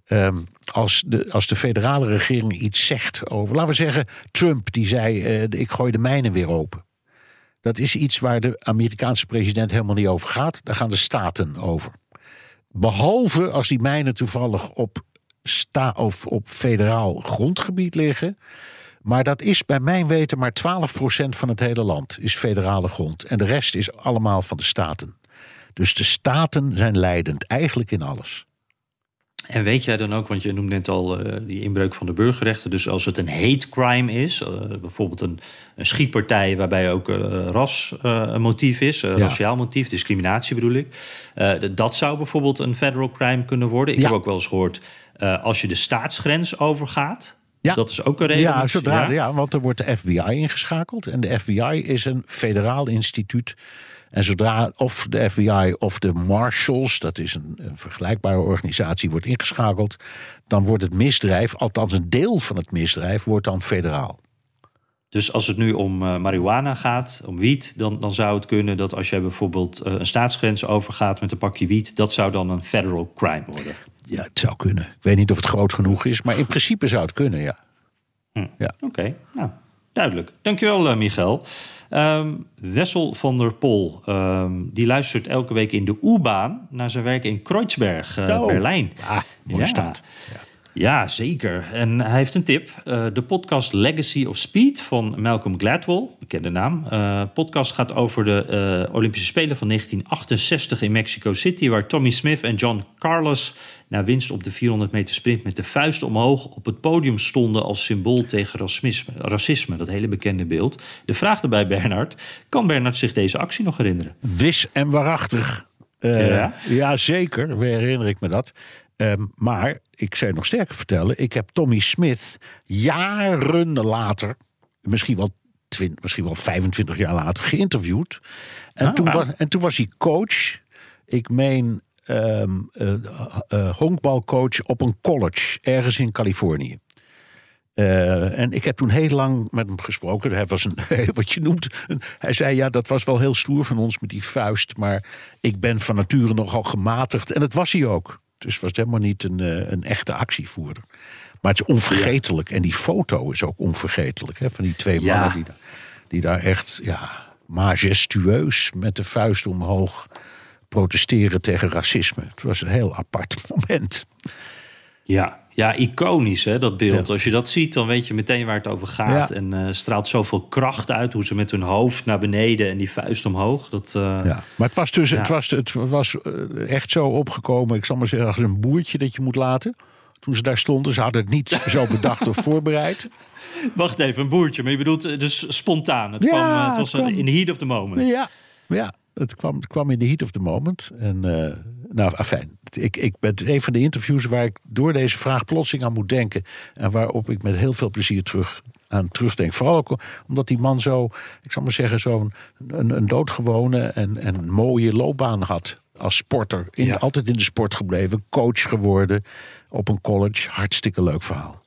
Um, als, de, als de federale regering iets zegt over, laten we zeggen, Trump die zei: uh, Ik gooi de mijnen weer open. Dat is iets waar de Amerikaanse president helemaal niet over gaat. Daar gaan de staten over. Behalve als die mijnen toevallig op, sta, of op federaal grondgebied liggen. Maar dat is bij mijn weten maar 12% van het hele land is federale grond. En de rest is allemaal van de staten. Dus de staten zijn leidend, eigenlijk in alles. En weet jij dan ook, want je noemde net al uh, die inbreuk van de burgerrechten. Dus als het een hate crime is, uh, bijvoorbeeld een, een, schietpartij waarbij ook uh, ras een motief is, ja. raciaal motief, discriminatie bedoel ik. dat zou bijvoorbeeld een federal crime kunnen worden. Ik ja. heb ook wel eens gehoord, als je de staatsgrens overgaat. Ja. Dat is ook een reden. Ja, zodra, ja. ja, want er wordt de FBI ingeschakeld. En de FBI is een federaal instituut en zodra of de FBI of de Marshals, dat is een, een, vergelijkbare organisatie, wordt ingeschakeld, dan wordt het misdrijf, althans een deel van het misdrijf, wordt dan federaal. Dus als het nu om uh, marihuana gaat, om wiet, dan, dan zou het kunnen dat als jij bijvoorbeeld uh, een staatsgrens overgaat met een pakje wiet, dat zou dan een federal crime worden. Ja, het zou kunnen. Ik weet niet of het groot genoeg is, maar in principe zou het kunnen, ja. Hm. ja. Oké, nou, duidelijk. Dankjewel, uh, Michael. Um, Wessel van der Pol, um, die luistert elke week in de U-baan naar zijn werk in Kreuzberg, uh, oh. Berlijn. Ah, mooie ja. stad. Ja. Ja, zeker. En hij heeft een tip. Uh, de podcast Legacy of Speed van Malcolm Gladwell, bekende naam. Uh, podcast gaat over de uh, Olympische Spelen van 1968 in Mexico City, waar Tommy Smith en John Carlos na winst op de 400 meter sprint met de vuist omhoog op het podium stonden als symbool tegen racisme. racisme dat hele bekende beeld. De vraag erbij, Bernard, kan Bernard zich deze actie nog herinneren? Wis en waarachtig. ja? ja, zeker, herinner ik me dat. Um, maar ik zou nog sterker vertellen, ik heb Tommy Smith jaren later, misschien wel, 20, misschien wel 25 jaar later, geïnterviewd. En, ah, toen, was, en toen was hij coach. Ik meen um, uh, uh, honkbalcoach op een college ergens in Californië. Uh, en ik heb toen heel lang met hem gesproken. Hij was een, wat je noemt. Een, hij zei: Ja, dat was wel heel stoer van ons met die vuist. Maar ik ben van nature nogal gematigd. En dat was hij ook. Dus was helemaal niet een, uh, een echte actievoerder. Maar het is onvergetelijk. En die foto is ook onvergetelijk. Hè, van die twee mannen die, die daar echt ja, majestueus met de vuist omhoog protesteren tegen racisme. Het was een heel apart moment. Ja, ja, iconisch hè, dat beeld. Ja. Als je dat ziet, dan weet je meteen waar het over gaat. Ja. En uh, straalt zoveel kracht uit, hoe ze met hun hoofd naar beneden en die vuist omhoog. Dat, uh, ja. Maar het was dus het was, het was eh, echt zo opgekomen, ik zal maar zeggen, als een boertje dat je moet laten. Toen ze daar stonden, ze hadden het niet zo bedacht of voorbereid. Wacht even, een boertje, maar je bedoelt dus spontaan. Het, kwam, het was het kwam... in the heat of the moment. Ja, ja het, kwam, het kwam in the heat of the moment. En uh, nou, afijn. Ik, ik ben een van de interviews waar ik door deze vraag plotseling aan moet denken. En waarop ik met heel veel plezier terug aan terugdenk. Vooral ook omdat die man zo, ik zal maar zeggen, zo'n een, een doodgewone en, en mooie loopbaan had. Als sporter. In, ja. Altijd in de sport gebleven. Coach geworden op een college. Hartstikke leuk verhaal.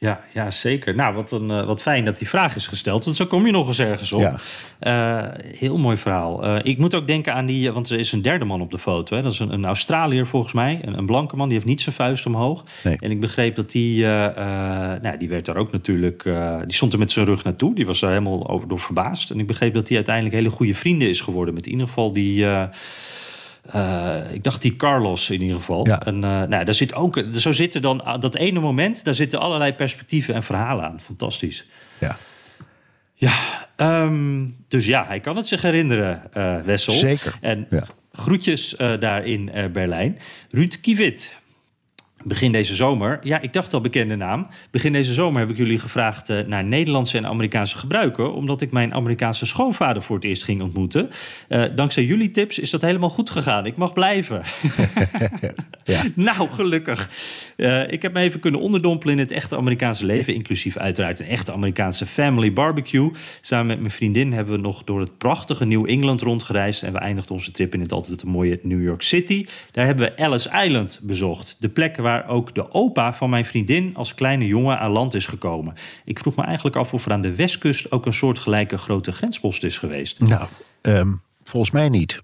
Ja, ja, zeker. Nou, wat, een, uh, wat fijn dat die vraag is gesteld. Want zo kom je nog eens ergens op. Ja. Uh, heel mooi verhaal. Uh, ik moet ook denken aan die... Want er is een derde man op de foto. Hè. Dat is een, een Australiër volgens mij. Een, een, blanke man. Die heeft niet zijn vuist omhoog. Nee. En ik begreep dat die... nou, die werd daar ook natuurlijk... die stond er met zijn rug naartoe. Die was daar helemaal over door verbaasd. En ik begreep dat hij uiteindelijk hele goede vrienden is geworden. Met in ieder geval die... Uh, ik dacht die Carlos in ieder geval. Ja. En uh, nou, daar zit ook, zo zitten dan dat ene moment, daar zitten allerlei perspectieven en verhalen aan. Fantastisch. Ja. Ja, um, dus ja, hij kan het zich herinneren, uh, Wessel. Zeker. En ja. groetjes daar in Berlijn. Ruud Kiewit. Begin deze zomer, ja, ik dacht al bekende naam. Begin deze zomer heb ik jullie gevraagd uh, naar Nederlandse en Amerikaanse gebruiken, omdat ik mijn Amerikaanse schoonvader voor het eerst ging ontmoeten. Uh, dankzij jullie tips is dat helemaal goed gegaan. Ik mag blijven. ja. nou, gelukkig. Uh, ik heb me even kunnen onderdompelen in het echte Amerikaanse leven, inclusief uiteraard een echte Amerikaanse family barbecue. Samen met mijn vriendin hebben we nog door het prachtige New England rondgereisd en we eindigden onze trip in het altijd mooie New York City. Daar hebben we Ellis Island bezocht, de plek waar waar ook de opa van mijn vriendin als kleine jongen aan land is gekomen. Ik vroeg me eigenlijk af of er aan de westkust ook een soortgelijke grote grenspost is geweest. Nou, um, volgens mij niet.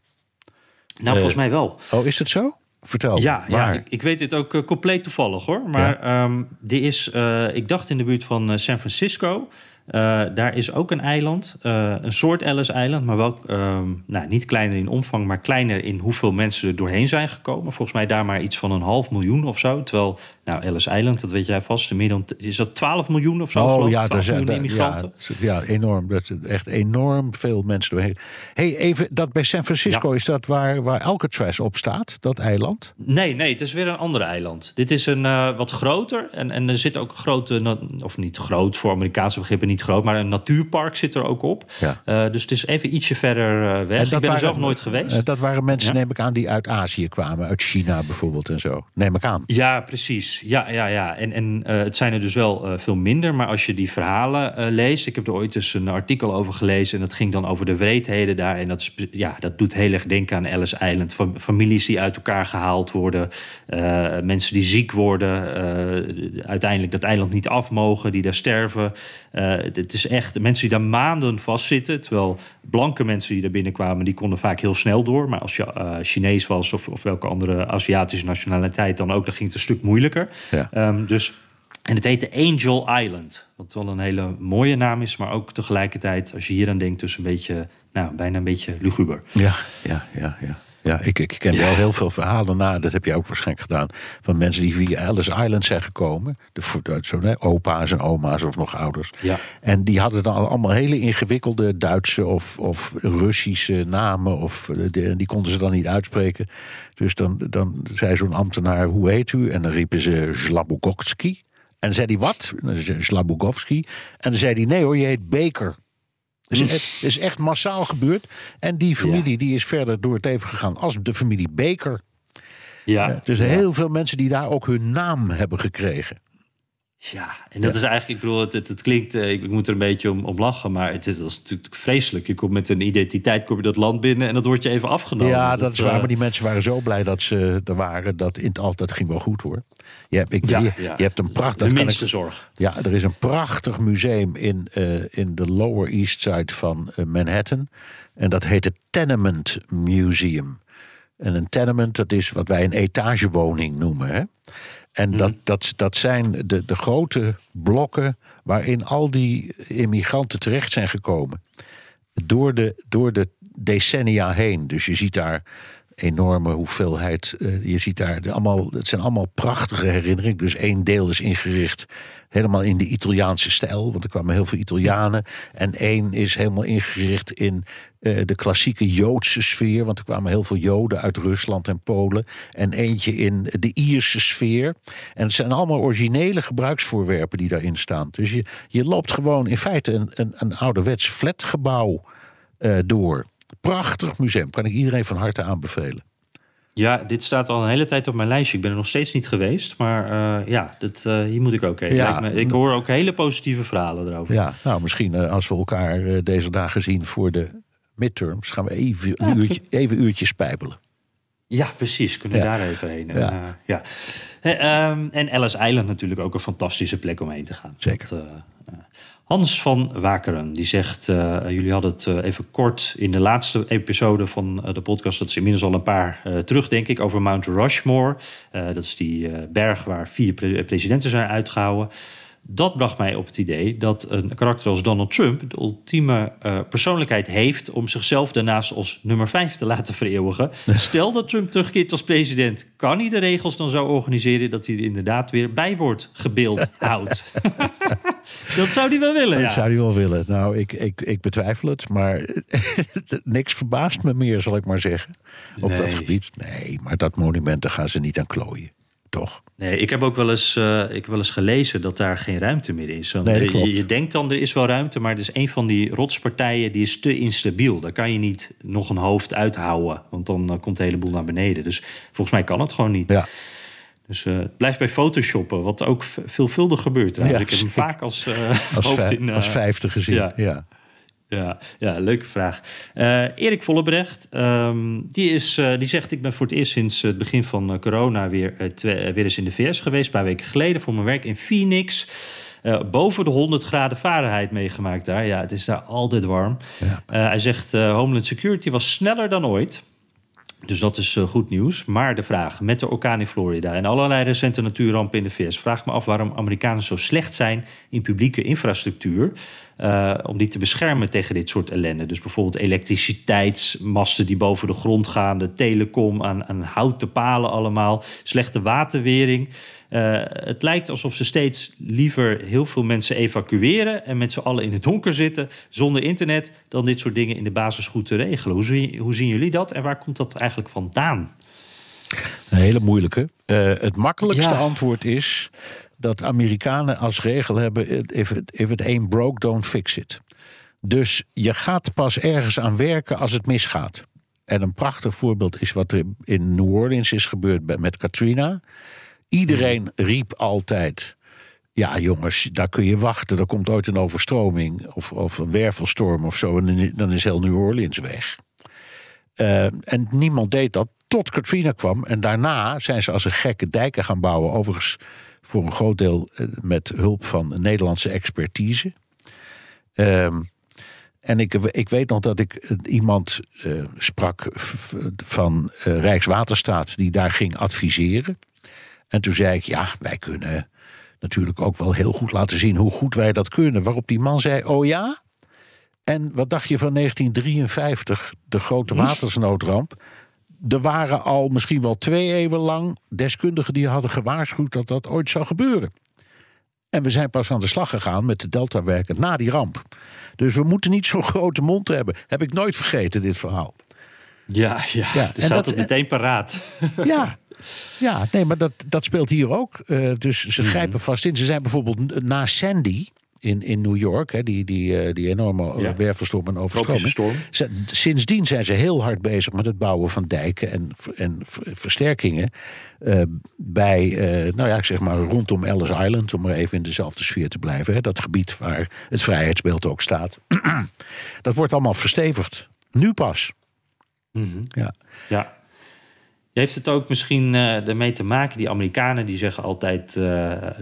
Nou, volgens mij wel. Oh, is het zo? Vertel. Ja, ja ik, ik, weet dit ook uh, compleet toevallig hoor. Maar ja. um, die is, uh, ik dacht in de buurt van San Francisco. Uh, daar is ook een eiland, uh, een soort Ellis-eiland, maar wel um, nou, niet kleiner in omvang, maar kleiner in hoeveel mensen er doorheen zijn gekomen. Volgens mij daar maar iets van een half miljoen of zo. Terwijl, nou, Ellis Island, dat weet jij vast, meer dan, is dat 12 miljoen of zo? Oh ja, daar zijn immigranten. Ja, ja, enorm. Dat is echt enorm veel mensen doorheen. hey, even dat bij San Francisco, ja. is dat waar, waar Alcatraz op staat, dat eiland? Nee, nee, het is weer een ander eiland. Dit is een uh, wat groter en, en er zit ook een grote, of niet groot voor Amerikaanse begrippen, niet groot, maar een natuurpark zit er ook op. Ja. Uh, dus het is even ietsje verder uh, weg. Ik ben waren, er zelf nooit geweest. Dat waren mensen, neem ik aan, die uit Azië kwamen. Uit China bijvoorbeeld en zo. Neem ik aan. Ja, precies. Ja, ja, ja. En, en het zijn er dus wel veel minder. Maar als je die verhalen leest... Ik heb er ooit eens een artikel over gelezen... en dat ging dan over de wreedheden daar. En dat, is, ja, dat doet heel erg denken aan Ellis Island. Families die uit elkaar gehaald worden. mensen die ziek worden. uiteindelijk dat eiland niet af mogen. Die daar sterven. Het is echt mensen die daar maanden vastzitten. Terwijl blanke mensen die daar binnenkwamen, die konden vaak heel snel door. Maar als je uh, Chinees was of, of welke andere Aziatische nationaliteit dan ook, dan ging het een stuk moeilijker. Ja. Um, dus, en het heette Angel Island. Wat wel een hele mooie naam is, maar ook tegelijkertijd, als je hier aan denkt, dus een beetje, nou, bijna een beetje luguber. Ja, ja, ja, ja. Ja, ik, ik ken ja. wel heel veel verhalen na, dat heb je ook waarschijnlijk gedaan, van mensen die via Ellis Island zijn gekomen. De, zo, hè, opa's en oma's of nog ouders. Ja. En die hadden dan allemaal hele ingewikkelde Duitse of, of Russische namen. Of, de, die konden ze dan niet uitspreken. Dus dan, dan zei zo'n ambtenaar, hoe heet u? En dan riepen ze Slabukowski. En zei hij, wat? Slabukowski. En dan zei hij, nee hoor, je heet Baker. Dus het is echt massaal gebeurd. En die familie ja. die is verder door het leven gegaan als de familie Baker. Ja. Dus heel veel mensen die daar ook hun naam hebben gekregen. Ja, en dat ja. is eigenlijk, ik bedoel, het, het, het klinkt, uh, ik, ik, moet er een beetje om, om lachen, maar het is, is natuurlijk vreselijk. Je komt met een identiteit, kom je dat land binnen en dat wordt je even afgenomen. Ja, dat, dat is waar, uh, maar die mensen waren zo blij dat ze er waren. Dat in het altijd ging wel goed hoor. Je hebt, ik, ja, je, ja. je hebt een prachtig. De minste ik, zorg. Ja, er is een prachtig museum in, uh, in de Lower East Side van Manhattan. En dat heet het Tenement Museum. En een tenement, dat is wat wij een etagewoning noemen. Hè? En dat, dat, dat zijn de, de grote blokken waarin al die immigranten terecht zijn gekomen. Door de, door de decennia heen. Dus je ziet daar enorme hoeveelheid. Uh, je ziet daar de, allemaal, het zijn allemaal prachtige herinneringen. Dus één deel is ingericht helemaal in de Italiaanse stijl, want er kwamen heel veel Italianen. En één is helemaal ingericht in uh, de klassieke Joodse sfeer, want er kwamen heel veel Joden uit Rusland en Polen. En eentje in de Ierse sfeer. En het zijn allemaal originele gebruiksvoorwerpen die daarin staan. Dus je, je loopt gewoon in feite een, een, een ouderwets flatgebouw uh, door. Prachtig museum, kan ik iedereen van harte aanbevelen. Ja, dit staat al een hele tijd op mijn lijstje. Ik ben er nog steeds niet geweest. Maar uh, ja, dat, uh, hier moet ik ook heen. Ja. Me, ik hoor ook hele positieve verhalen erover. Ja, nou misschien uh, als we elkaar deze dagen zien voor de midterms... gaan we even een uurtje, even uurtje spijbelen. Ja, precies. Kunnen we ja. daar even heen. Ja. En, ja. Um, en Ellis Island natuurlijk ook een fantastische plek om heen te gaan. Zeker. Dat, Hans van Wakeren, die zegt... Uh, jullie hadden het uh, even kort in de laatste episode van uh, de podcast... dat is inmiddels al een paar terug, denk ik, over Mount Rushmore. dat is die berg waar vier pre presidenten zijn uitgehouden. Dat bracht mij op het idee dat een karakter als Donald Trump... de ultieme persoonlijkheid heeft om zichzelf daarnaast als nummer vijf te laten vereeuwigen. Stel dat Trump terugkeert als president... kan hij de regels dan zo organiseren dat hij er inderdaad weer bij wordt gebeeld houdt? Dat zou hij wel willen, ja. Dat zou hij wel willen. Nou, ik, ik, ik betwijfel het, maar niks verbaast me meer, zal ik maar zeggen. Op nee. dat gebied. Nee, maar dat monument, daar gaan ze niet aan klooien. Toch? Nee, ik heb ook wel eens, uh, ik heb wel eens gelezen dat daar geen ruimte meer is. Want Nee, dat je, denkt dan er is wel ruimte, maar er is een van die rotspartijen die is te instabiel. Daar kan je niet nog een hoofd uithouden, want dan eh, komt de hele boel naar beneden. Dus volgens mij kan het gewoon niet. Ja. Dus eh, het blijft bij photoshoppen, wat ook veelvuldig gebeurt. Ja, ik heb hem vaak als, eh, Als, hoofd in... eh, als vijfde gezien. ja. Ja. Ja, ja, leuke vraag. Eh, Erik Vollebrecht, ehm, die, is, eh, die zegt... ik ben voor het eerst sinds het begin van eh, corona... Weer, weer eens in de VS geweest, een paar weken geleden... voor mijn werk in Phoenix. Boven de 100 graden Fahrenheit meegemaakt daar. Ja, het is daar altijd warm. Ja. Hij zegt, Homeland Security was sneller dan ooit... Dus dat is goed nieuws. Maar de vraag met de orkaan in Florida en allerlei recente natuurrampen in de VS... vraagt me af waarom Amerikanen zo slecht zijn in publieke infrastructuur... eh, om die te beschermen tegen dit soort ellende. Dus bijvoorbeeld elektriciteitsmasten die boven de grond gaan... de telecom aan, aan houten palen allemaal, slechte waterwering... Eh, het lijkt alsof ze steeds liever heel veel mensen evacueren... en met z'n allen in het donker zitten zonder internet... dan dit soort dingen in de basis goed te regelen. Hoe, zie, hoe zien jullie dat en waar komt dat eigenlijk vandaan? Een hele moeilijke. Eh, het makkelijkste Ja. antwoord is dat Amerikanen als regel hebben: if it, if it ain't broke, don't fix it. Dus je gaat pas ergens aan werken als het misgaat. En een prachtig voorbeeld is wat er in New Orleans is gebeurd met Katrina. Iedereen riep altijd. Ja, jongens, daar kun je wachten. Er komt ooit een overstroming of, of een wervelstorm of zo. En dan is heel New Orleans weg. Eh, en niemand deed dat tot Katrina kwam. En daarna zijn ze als een gekke dijken gaan bouwen. Overigens voor een groot deel eh, met hulp van Nederlandse expertise. Ehm, en ik, ik weet nog dat ik eh, iemand eh, sprak van eh, Rijkswaterstaat die daar ging adviseren. En toen zei ik, ja, wij kunnen natuurlijk ook wel heel goed laten zien hoe goed wij dat kunnen. Waarop die man zei, oh ja? En wat dacht je van 1953, de grote watersnoodramp? Er waren al misschien wel twee eeuwen lang deskundigen die hadden gewaarschuwd dat dat ooit zou gebeuren. En we zijn pas aan de slag gegaan met de deltawerken na die ramp. Dus we moeten niet zo'n grote mond hebben. Heb ik nooit vergeten, dit verhaal. Ja, ja, Ja, er en staat dat- het meteen paraat. Ja, ja nee, maar dat, dat speelt hier ook. Eh, dus ze Mhm. grijpen vast in. Ze zijn bijvoorbeeld na Sandy in, in New York, hè, die, die, eh, die enorme Ja. wervelstorm en overstroming. Sindsdien zijn ze heel hard bezig met het bouwen van dijken en, en ver- versterkingen. eh, bij, eh, nou ja, ik zeg maar rondom Ellis Island, om maar even in dezelfde sfeer te blijven. Hè, dat gebied waar het vrijheidsbeeld ook staat. dat wordt allemaal verstevigd. Nu pas. Ja. Ja. Heeft het ook misschien eh, ermee te maken, die Amerikanen die zeggen altijd... eh,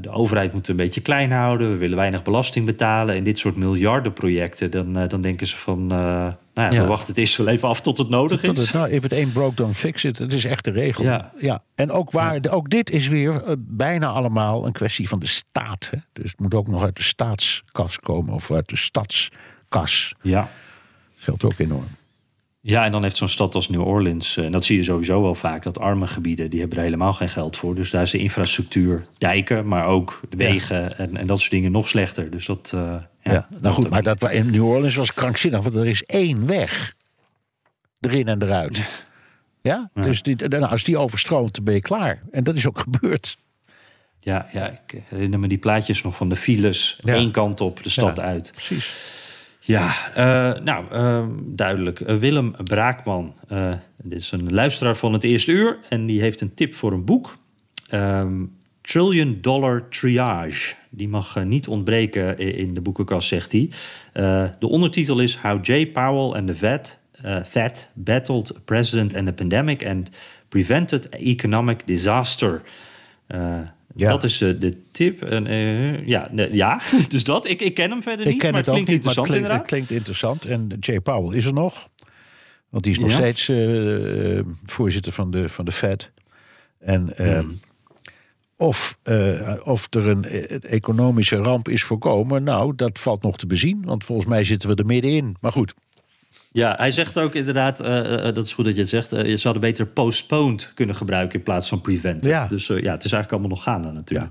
de overheid moet een beetje klein houden, we willen weinig belasting betalen... en dit soort miljardenprojecten, dan, eh, dan denken ze van... nou ja, Ja. we wachten het eerst wel even af tot het nodig Tot is. het, nou, if it ain't broke, don't fix it. Het is echt de regel. Ja. En ook, waar, ook dit is weer bijna allemaal een kwestie van de staat. Hè? Dus het moet ook nog uit de staatskas komen of uit de stadskas. Ja. Geldt ook enorm. Ja, en dan heeft zo'n stad als New Orleans, eh, en dat zie je sowieso wel vaak, dat arme gebieden, die hebben er helemaal geen geld voor. Dus daar is de infrastructuur, dijken, maar ook de wegen en, en dat soort dingen nog slechter. Dus dat, eh, ja, Ja, dat nou goed, maar dat in New Orleans was krankzinnig, want er is één weg. Erin en eruit. Ja? Dus die, nou, als die overstroomt, dan ben je klaar. En dat is ook gebeurd. Ja, ja, ik herinner me die plaatjes nog van de files, één kant op, de stad Ja. uit. Precies. Ja, eh, nou, eh, duidelijk. Eh, Willem Braakman, eh, dit is een luisteraar van het eerste uur... en die heeft een tip voor een boek. Ehm, Trillion Dollar Triage. Die mag niet ontbreken in de boekenkast, zegt hij. De ondertitel is How Jay Powell and the Fed, Fed Battled President and a Pandemic... and Prevented Economic Disaster... Ja. Dat is eh, de tip. En, eh, ja, ja, dus dat. Ik, ik ken hem verder Ik niet, ken maar het het ook klinkt niet, maar het interessant klinkt, het inderdaad. klinkt interessant. En Jay Powell is er nog. Want die is nog Ja. steeds eh, voorzitter van de, van de Fed. En ehm, Hmm. of, of er een economische ramp is voorkomen, nou, dat valt nog te bezien. Want volgens mij zitten we er middenin. Maar goed, Ja, hij zegt ook inderdaad, uh, dat is goed dat je het zegt, uh, je zou beter postponed kunnen gebruiken in plaats van prevented. Ja. Dus ja, het is eigenlijk allemaal nog gaande natuurlijk.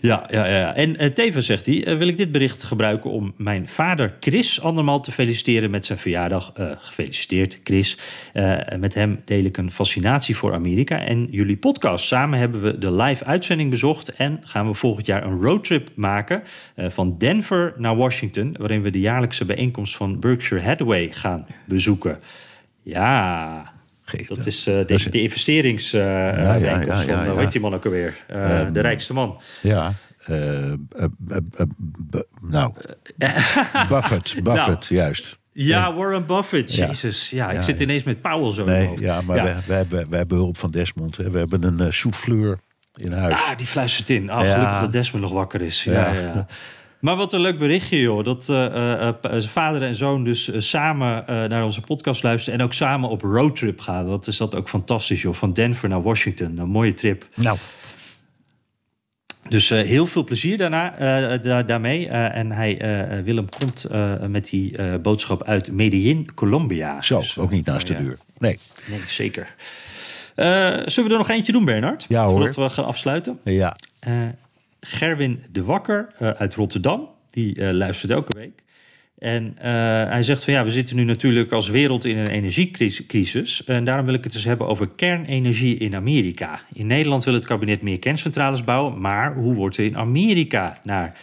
Ja, ja, ja. ja. En tevens zegt hij, wil ik dit bericht gebruiken om mijn vader Chris andermaal te feliciteren met zijn verjaardag. gefeliciteerd Chris. met hem deel ik een fascinatie voor Amerika en jullie podcast. Samen hebben we de live uitzending bezocht en gaan we volgend jaar een roadtrip maken van Denver naar Washington, waarin we de jaarlijkse bijeenkomst van Berkshire Hathaway gaan bezoeken. Ja, dat is uh, de, de investerings uh, ja, ja, ja, van, ja, weet die man ook alweer? Uh, um, de rijkste man. Ja, nou, Buffett, Buffett, nou, juist. Ja, Warren Buffett, jezus. Ja, ik zit ineens met Powell zo nee, Ja, maar We, hebben, we hebben hulp van Desmond. Hè. We hebben een souffleur in huis. Ah, die fluistert in. Ah, gelukkig dat Desmond nog wakker is. ja. ja. Maar wat een leuk berichtje, joh. Dat uh, uh, vader en zoon dus samen naar onze podcast luisteren... en ook samen op roadtrip gaan. Dat is dat ook fantastisch, joh. Van Denver naar Washington. Een mooie trip. Nou. Dus heel veel plezier daarna, daar, daarmee. en hij, Willem komt met die boodschap uit Medellin, Colombia. Zo, dus, ook niet naast de deur. Nee. Nee, zeker. zullen we er nog eentje doen, Bernard? Ja, hoor. Voordat we gaan afsluiten. Ja. Gerwin de Wakker uh, uit Rotterdam. Die uh, luistert elke week. En uh, hij zegt van ja, we zitten nu natuurlijk als wereld in een energiecrisis. En daarom wil ik het eens hebben over kernenergie in Amerika. In Nederland wil het kabinet meer kerncentrales bouwen. Maar hoe wordt er in Amerika naar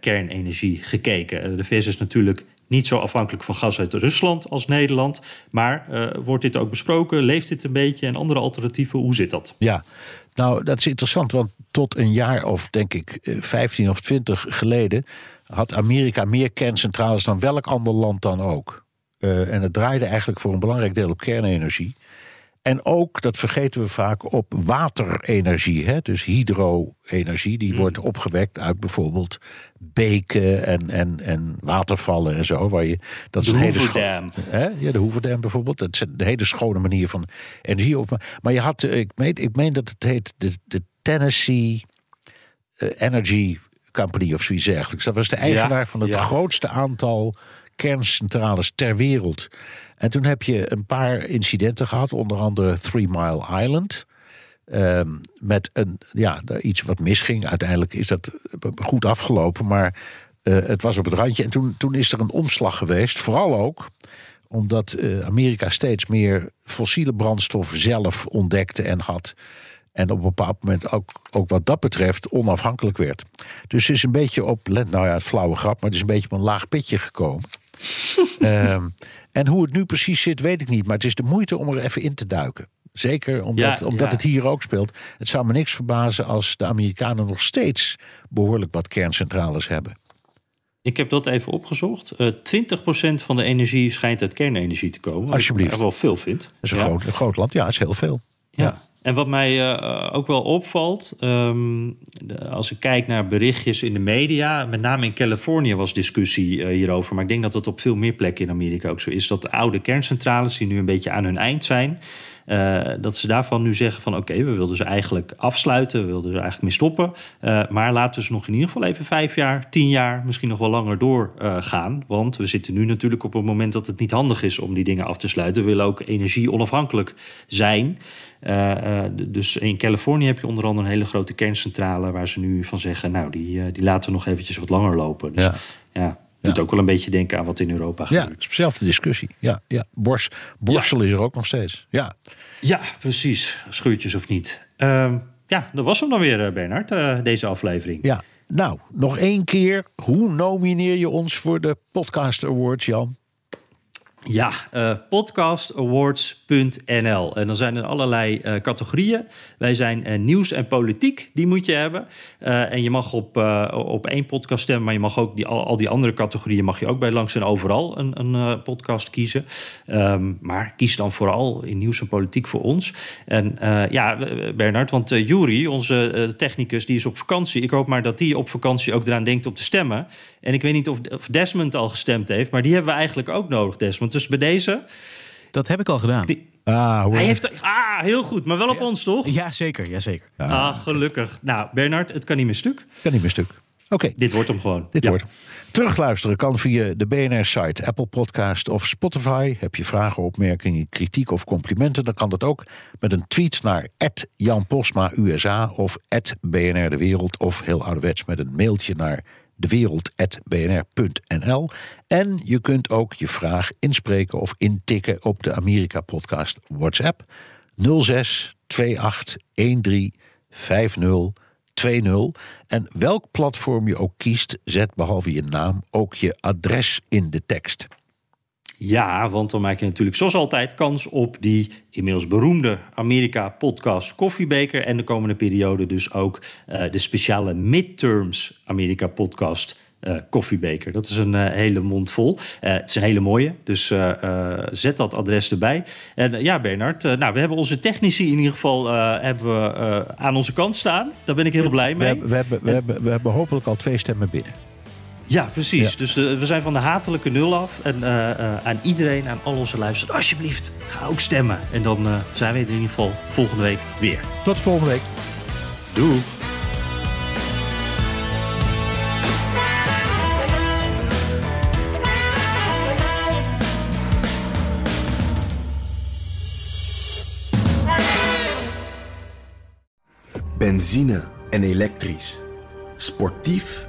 kernenergie gekeken? De VS is natuurlijk niet zo afhankelijk van gas uit Rusland als Nederland. Maar wordt dit ook besproken? Leeft dit een beetje? En andere alternatieven, hoe zit dat? Ja, nou, dat is interessant, want tot een jaar of denk ik 15 of 20 geleden had Amerika meer kerncentrales dan welk ander land dan ook. Uh, en het draaide eigenlijk voor een belangrijk deel op kernenergie. En ook, dat vergeten we vaak, op waterenergie. Hè? Dus hydro-energie, die wordt opgewekt uit bijvoorbeeld beken en, en, en watervallen en zo. Waar je, dat is de een hele. Hè? Ja, de Hoeverdam bijvoorbeeld. Dat is een hele schone manier van energie. Maar je had, ik meen, ik meen dat het heet de, de Tennessee Energy Company of zoiets dergelijks. Dat was de eigenaar Ja, van het ja. grootste aantal kerncentrales ter wereld. En toen heb je een paar incidenten gehad, onder andere Three Mile Island. Ehm, met een, ja, iets wat misging. Uiteindelijk is dat goed afgelopen, maar eh, het was op het randje. En toen, toen is er een omslag geweest, vooral ook omdat eh, Amerika steeds meer fossiele brandstof zelf ontdekte en had. En op een bepaald moment ook, ook wat dat betreft onafhankelijk werd. Dus het is een beetje op, let nou ja, het flauwe grap, maar het is een beetje op een laag pitje gekomen. Ehm, en hoe het nu precies zit, weet ik niet. Maar het is de moeite om er even in te duiken. Zeker omdat, Ja, omdat ja. het hier ook speelt. Het zou me niks verbazen als de Amerikanen nog steeds behoorlijk wat kerncentrales hebben. Ik heb dat even opgezocht. Eh 20% van de energie schijnt uit kernenergie te komen. Wat Alsjeblieft. ik echt wel veel vind. Dat is een, Ja. groot, een groot land, ja, dat is heel veel. Ja. En wat mij eh, ook wel opvalt, ehm, als ik kijk naar berichtjes in de media, met name in Californië was discussie eh, hierover, maar ik denk dat dat op veel meer plekken in Amerika ook zo is, dat de oude kerncentrales die nu een beetje aan hun eind zijn, eh, dat ze daarvan nu zeggen van oké, we wilden ze eigenlijk afsluiten, we wilden ze eigenlijk mee stoppen, eh, maar laten we ze nog in ieder geval even vijf jaar, tien jaar, misschien nog wel langer doorgaan, gaan, want we zitten nu natuurlijk op het moment dat het niet handig is om die dingen af te sluiten. We willen ook energie onafhankelijk zijn. Eh, eh, dus in Californië heb je onder andere een hele grote kerncentrale waar ze nu van zeggen, nou die, eh, die laten we nog eventjes wat langer lopen. Dus Ja. ja, doet ook wel een beetje denken aan wat in Europa Ja, gebeurt. is dezelfde discussie. Ja, ja. Bors, Borsel is er ook nog steeds. Ja. Ja, precies. Schuurtjes of niet. Ehm, ja, dat was hem dan weer, eh, Bernard, eh, deze aflevering. ja. Nou, nog één keer. Hoe nomineer je ons voor de Podcast Awards, Jan? Ja, eh, podcastawards.nl. En dan zijn er allerlei eh, categorieën. Wij zijn eh, nieuws en politiek, die moet je hebben. En je mag op, op één podcast stemmen, maar je mag ook die, al, al die andere categorieën mag je ook bij Langs en Overal een, een podcast kiezen. Ehm, maar kies dan vooral in nieuws en politiek voor ons. En ja, Bernard, want uh, Jury, onze uh, technicus, die is op vakantie. Ik hoop maar dat die op vakantie ook eraan denkt om te stemmen. En ik weet niet of, of Desmond al gestemd heeft, maar die hebben we eigenlijk ook nodig, Desmond. Dus bij deze. Dat heb ik al gedaan. Ah, hoe Hij heeft. Ah, heel goed, maar wel op ons toch? Ja, zeker. Ja, zeker. Ah, gelukkig. Nou, Bernard, het kan niet meer stuk. Kan niet meer stuk. Oké. Dit wordt hem gewoon. Dit Ja. wordt. Terugluisteren kan via de BNR-site, Apple Podcast of Spotify. Heb je vragen, opmerkingen, kritiek of complimenten... dan kan dat ook met een tweet naar Jan Posma USA of BNR De Wereld... of heel ouderwets met een mailtje naar dewereld.bnr.nl. En je kunt ook je vraag inspreken of intikken op de Amerika-podcast WhatsApp 06 28 13 50 20. En welk platform je ook kiest, zet behalve je naam ook je adres in de tekst. Ja, want dan maak je natuurlijk zoals altijd kans op die inmiddels beroemde Amerika-podcast Koffiebeker. En de komende periode dus ook eh, de speciale Midterms Amerika-podcast eh, Koffiebeker. Dat is een eh, hele mond vol. Het is een hele mooie, dus zet dat adres erbij. En ja, Bernard, nou, we hebben onze technici in ieder geval hebben we, aan onze kant staan. Daar ben ik heel blij We mee. hebben, we, hebben, we, hebben, we hebben hopelijk al twee stemmen binnen. Ja, precies. Ja. Dus de- we zijn van de hatelijke nul af. En eh, eh, aan iedereen, aan al onze luisteraars, alsjeblieft, ga ook stemmen. En dan eh, zijn we er in ieder geval volgende week weer. Tot volgende week. Doei! Benzine en elektrisch. Sportief